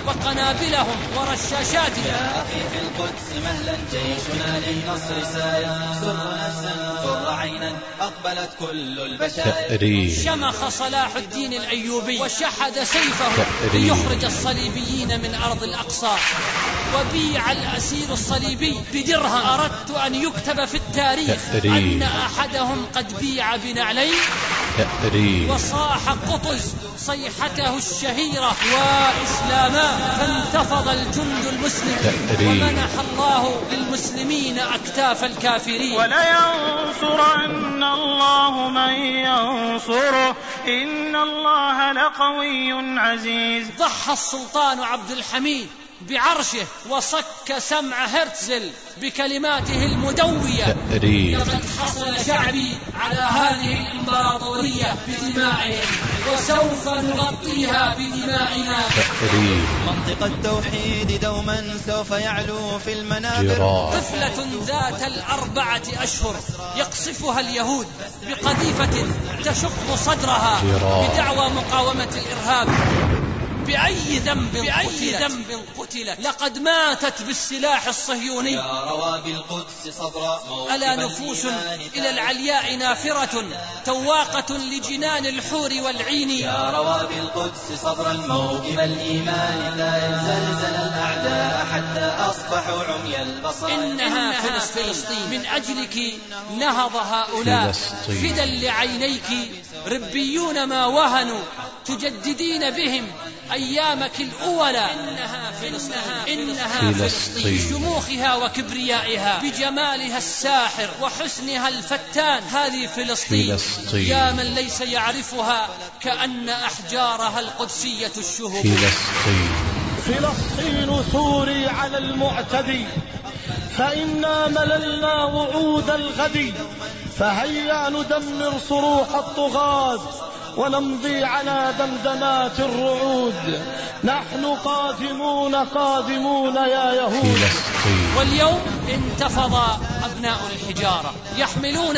وقنابلهم ورشاشاتهم. يا أخي في القدس مهلا جيشنا للنصر سايا. سر نفسا سر عينا أقبلت كل البشائر شمخ صلاح الدين الأيوبي وشحذ سيفه. ليخرج الصليبيين من أرض الأقصى. وبيع الأسير الصليبي بدرهم. أردت أن يكتب في التاريخ. أن أحدهم قد بيع بنعلين. تأريب وصاح قطز صيحته الشهيرة وإسلاما فانتفض الجند المسلم تأريب. ومنح الله للمسلمين أكتاف الكافرين. ولينصرن الله من ينصره. إن الله لقوي عزيز. ضحى السلطان عبد الحميد بعرشه وصك سمع هرتزل بكلماته المدوية. تأريب لقد حصل شعبي على هذه الإمبراطورية بدمائهم وسوف نغطيها بدمائنا. تأريب منطق التوحيد دوما سوف يعلو في المنابر جراح. طفلة ذات الأربعة أشهر يقصفها اليهود بقذيفة تشق صدرها جراح. بدعوى مقاومة الإرهاب. بأي ذنب بأي ذنب قتلت. لقد ماتت بالسلاح الصهيوني. يا روى بالقدس موكب ألا نفوس إلى العلياء نافرة تواقة لجنان الحور والعين. يا روى بالقدس صدر الموكب الإيمان لا يزلزل الأعداء حتى أصبحوا عمي البصائر. إنها فلسطين. من أجلك نهض هؤلاء. فدا لعينيك. ربيون ما وهنوا تجددين بهم أيامك الأولى إنها فلسطين إنها فلسطين. بشموخها وكبريائها بجمالها الساحر وحسنها الفتان. هذه فلسطين. فلسطين. يا من ليس يعرفها كأن أحجارها القدسية الشهب. فلسطين. فلسطين ثوري على المعتدي. فإنا مللنا وعود الغد فهيا ندمر صروح الطغاة ونمضي على دمدمات الرعود. نحن قادمون قادمون يا يهود. واليوم انتفض أبناء الحجارة يحملون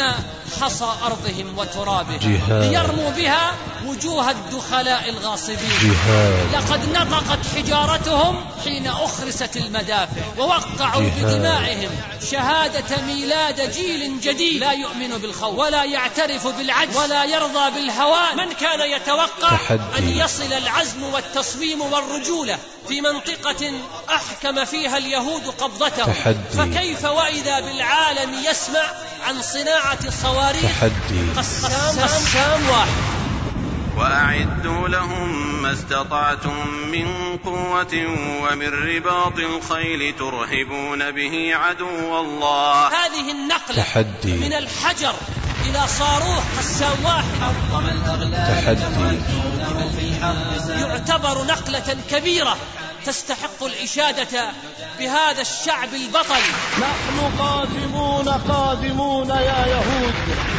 حصى أرضهم وترابها جهاد. ليرموا بها وجوه الدخلاء الغاصبين. جهاد. لقد نطقت حجارتهم حين أخرست المدافع ووقعوا جهاد. بدمائهم شهادة ميلاد جيل جديد. لا يؤمن بالخوف. ولا يعترف بالعجز. ولا يرضى بالهوان. من كان يتوقع تحدي. أن يصل العزم والتصميم والرجولة في منطقة أحكم فيها اليهود قبضته. تحدي. فكيف وإذا بالعالم يسمع عن صناعة صواريخ تحدي. قسام قسام واحد. وأعدوا لهم ما استطعتم من قوة ومن رباط الخيل ترهبون به عدو الله. هذه النقلة تحدي. من الحجر إلى صاروخ قسام واحد. تحدي. يعتبر نقلة كبيرة تستحق الإشادة بهذا الشعب البطل. نحن قادمون قادمون يا يهود.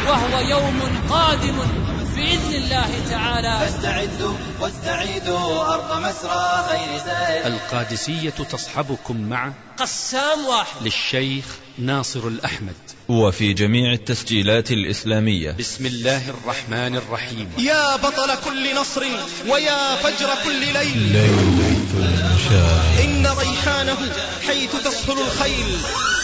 وهو يوم قادم بإذن الله تعالى. فاستعدوا واستعيدوا أرض مسرى خير زائر القادسية تصحبكم مع قسام واحد. للشيخ ناصر الأحمد. وفي جميع التسجيلات الإسلامية. بسم الله الرحمن الرحيم. يا بطل كل نصر ويا فجر كل ليل. ليلة المشاعر إن ريحانه حيث تسهل الخيل.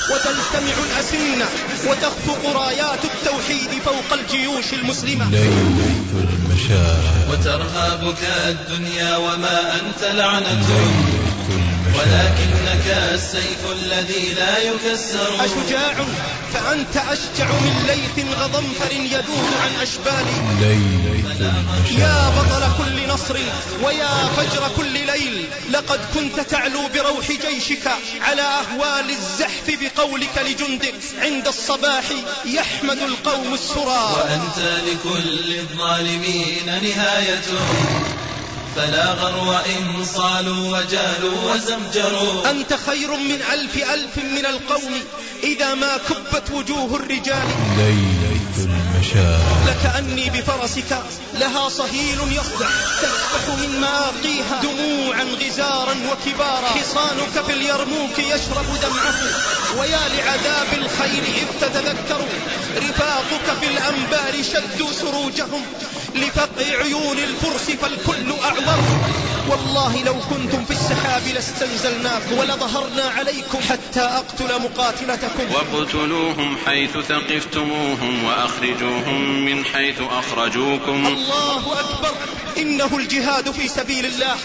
وتلتمع الأسنة وتخفق رايات التوحيد فوق الجيوش المسلمة. ليلة المشاعر. وترهابك الدنيا وما أنت لعنة ولكنك السيف الذي لا يكسر. أشجاع فأنت أشجع من ليث غضنفر يذود عن أشبالي يا بطل كل نصر ويا فجر كل ليل لقد كنت تعلو بروح جيشك على أهوال الزحف بقولك لجندك عند الصباح يحمد القوم السرى. وأنت لكل الظالمين نهاية. فلا غرو إن صالوا وجالوا وزمجروا. أنت خير من ألف ألف من القوم إذا ما كبت وجوه الرجال. ليلة المشاعر. لكأني بفرسك لها صهيل يصدع تسبح من مآقيها دموعا غزارا وكبارا. حصانك في اليرموك يشرب دمعه ويا لعذاب الخيل إذ تتذكر. رفاقك في الأنبار شدوا سروجهم لفقع عيون الفرس فالكل أعور والله لو كنتم في السحاب لاستنزلناكم ولظهرنا عليكم حتى أقتل مقاتلتكم. واقتلوهم حيث ثقفتموهم وأخرجوهم من حيث أخرجوكم. الله أكبر. إنه الجهاد في سبيل الله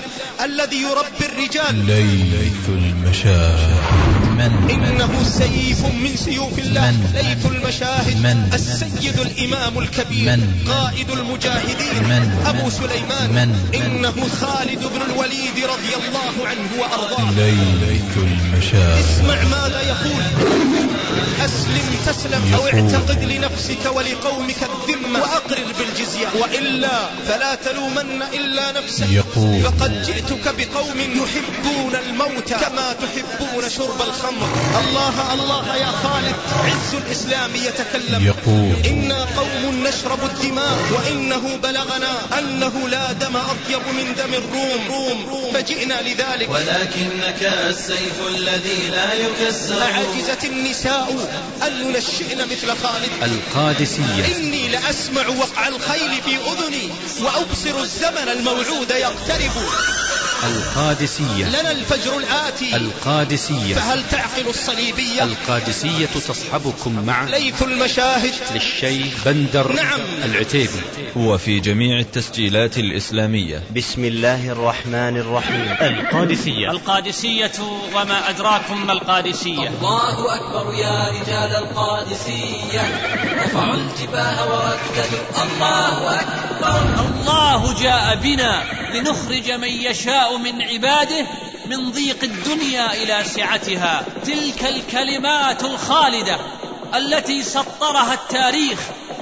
الذي يربي الرجال. ليلة المشاعر إنه سيف من سيوف الله من؟ ليث المشاهد من؟ السيد الإمام الكبير من؟ قائد المجاهدين من؟ أبو سليمان من؟ إنه خالد بن الوليد رضي الله عنه وأرضاه ليلة المشاعر اسمع ماذا يقول أسلم تسلم أو. اعتقد لنفسك ولقومك الذمة وأقرر بالجزية وإلا فلا تلومن إلا نفسك يقول. فقد جئتك بقوم يحبون الموت كما تحبون شرب الخمر الله الله يا خالد. عز الإسلام يتكلم. يقول. إنا قوم نشرب الدماء وإنه بلغنا أنه لا دم أطيب من دم الروم. روم روم فجئنا لذلك. ولكنك السيف الذي لا يكسر. أعجزت النساء أن ينشئن مثل خالد. القادسية. إني لأسمع وقع الخيل في أذني وأبصر الزمن الموعود يقترب. القادسية. لنا الفجر الآتي. القادسية. فهل تعقل الصليبية؟ القادسية تصحبكم مع ليث المشاهد. للشيخ بندر نعم. العتيبي. وفي جميع التسجيلات الإسلامية. بسم الله الرحمن الرحيم. القادسية. القادسية وما أدراكم ما القادسية. الله أكبر يا رجال القادسية. رفعوا الجباه ورددوا الله أكبر. الله جاء بنا لنخرج من يشاء من عباده من ضيق الدنيا إلى سعتها. تلك الكلمات الخالدة التي سطرها التاريخ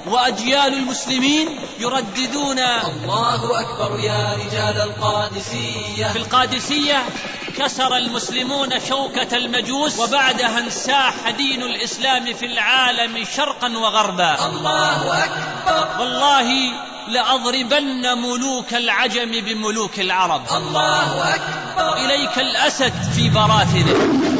وأجيال المسلمين يرددون الله أكبر يا رجال القادسية. في القادسية كسر المسلمون شوكة المجوس وبعدها انساح دين الإسلام في العالم شرقا وغربا. الله أكبر. والله لأضربن ملوك العجم بملوك العرب. الله أكبر. إليك الأسد في براثنه.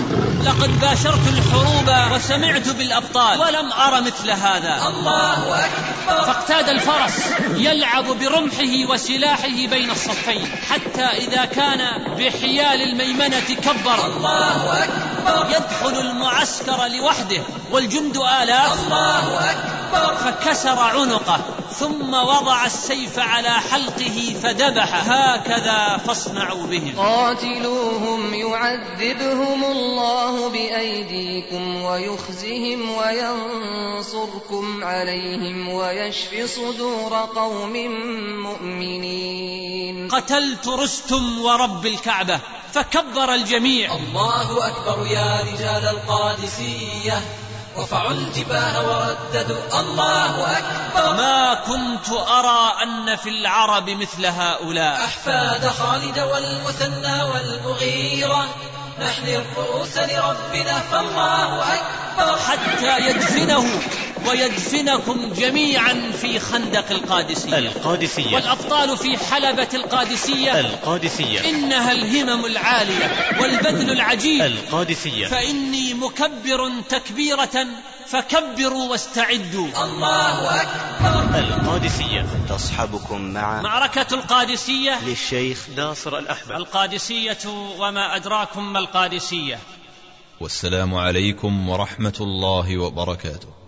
لقد باشرت الحروب وسمعت بالأبطال. ولم أر مثل هذا. الله أكبر. فاقتاد الفرس يلعب برمحه وسلاحه بين الصفين حتى إذا كان بحيال الميمنة كبر. الله أكبر. يدخل المعسكر لوحده والجند آلاف. الله أكبر. فكسر عنقه ثم وضع السيف على حلقه فذبح. هكذا فاصنعوا بهم. قاتلوهم يعذبهم الله. بأيديكم ويخزهم وينصركم عليهم ويشف صدور قوم مؤمنين. قتلت رستم ورب الكعبة فكبر الجميع. الله أكبر يا رجال القادسية رفعوا الجباه ورددوا. الله أكبر. ما كنت أرى أن في العرب مثل هؤلاء. أحفاد خالد والمثنى والمغيرة نحن الرؤوس لربنا فالله أكبر. حتى يدفنه ويدفنكم جميعا في خندق القادسية. القادسية. والأبطال في حلبة القادسية. القادسية. إنها الهمم العالية والبذل العجيب. القادسية. فإني مكبر تكبيرة فكبروا واستعدوا. الله أكبر. القادسية. تصحبكم مع معركة القادسية. للشيخ ناصر الأحمد. القادسية وما أدراكم ما القادسية. والسلام عليكم ورحمة الله وبركاته.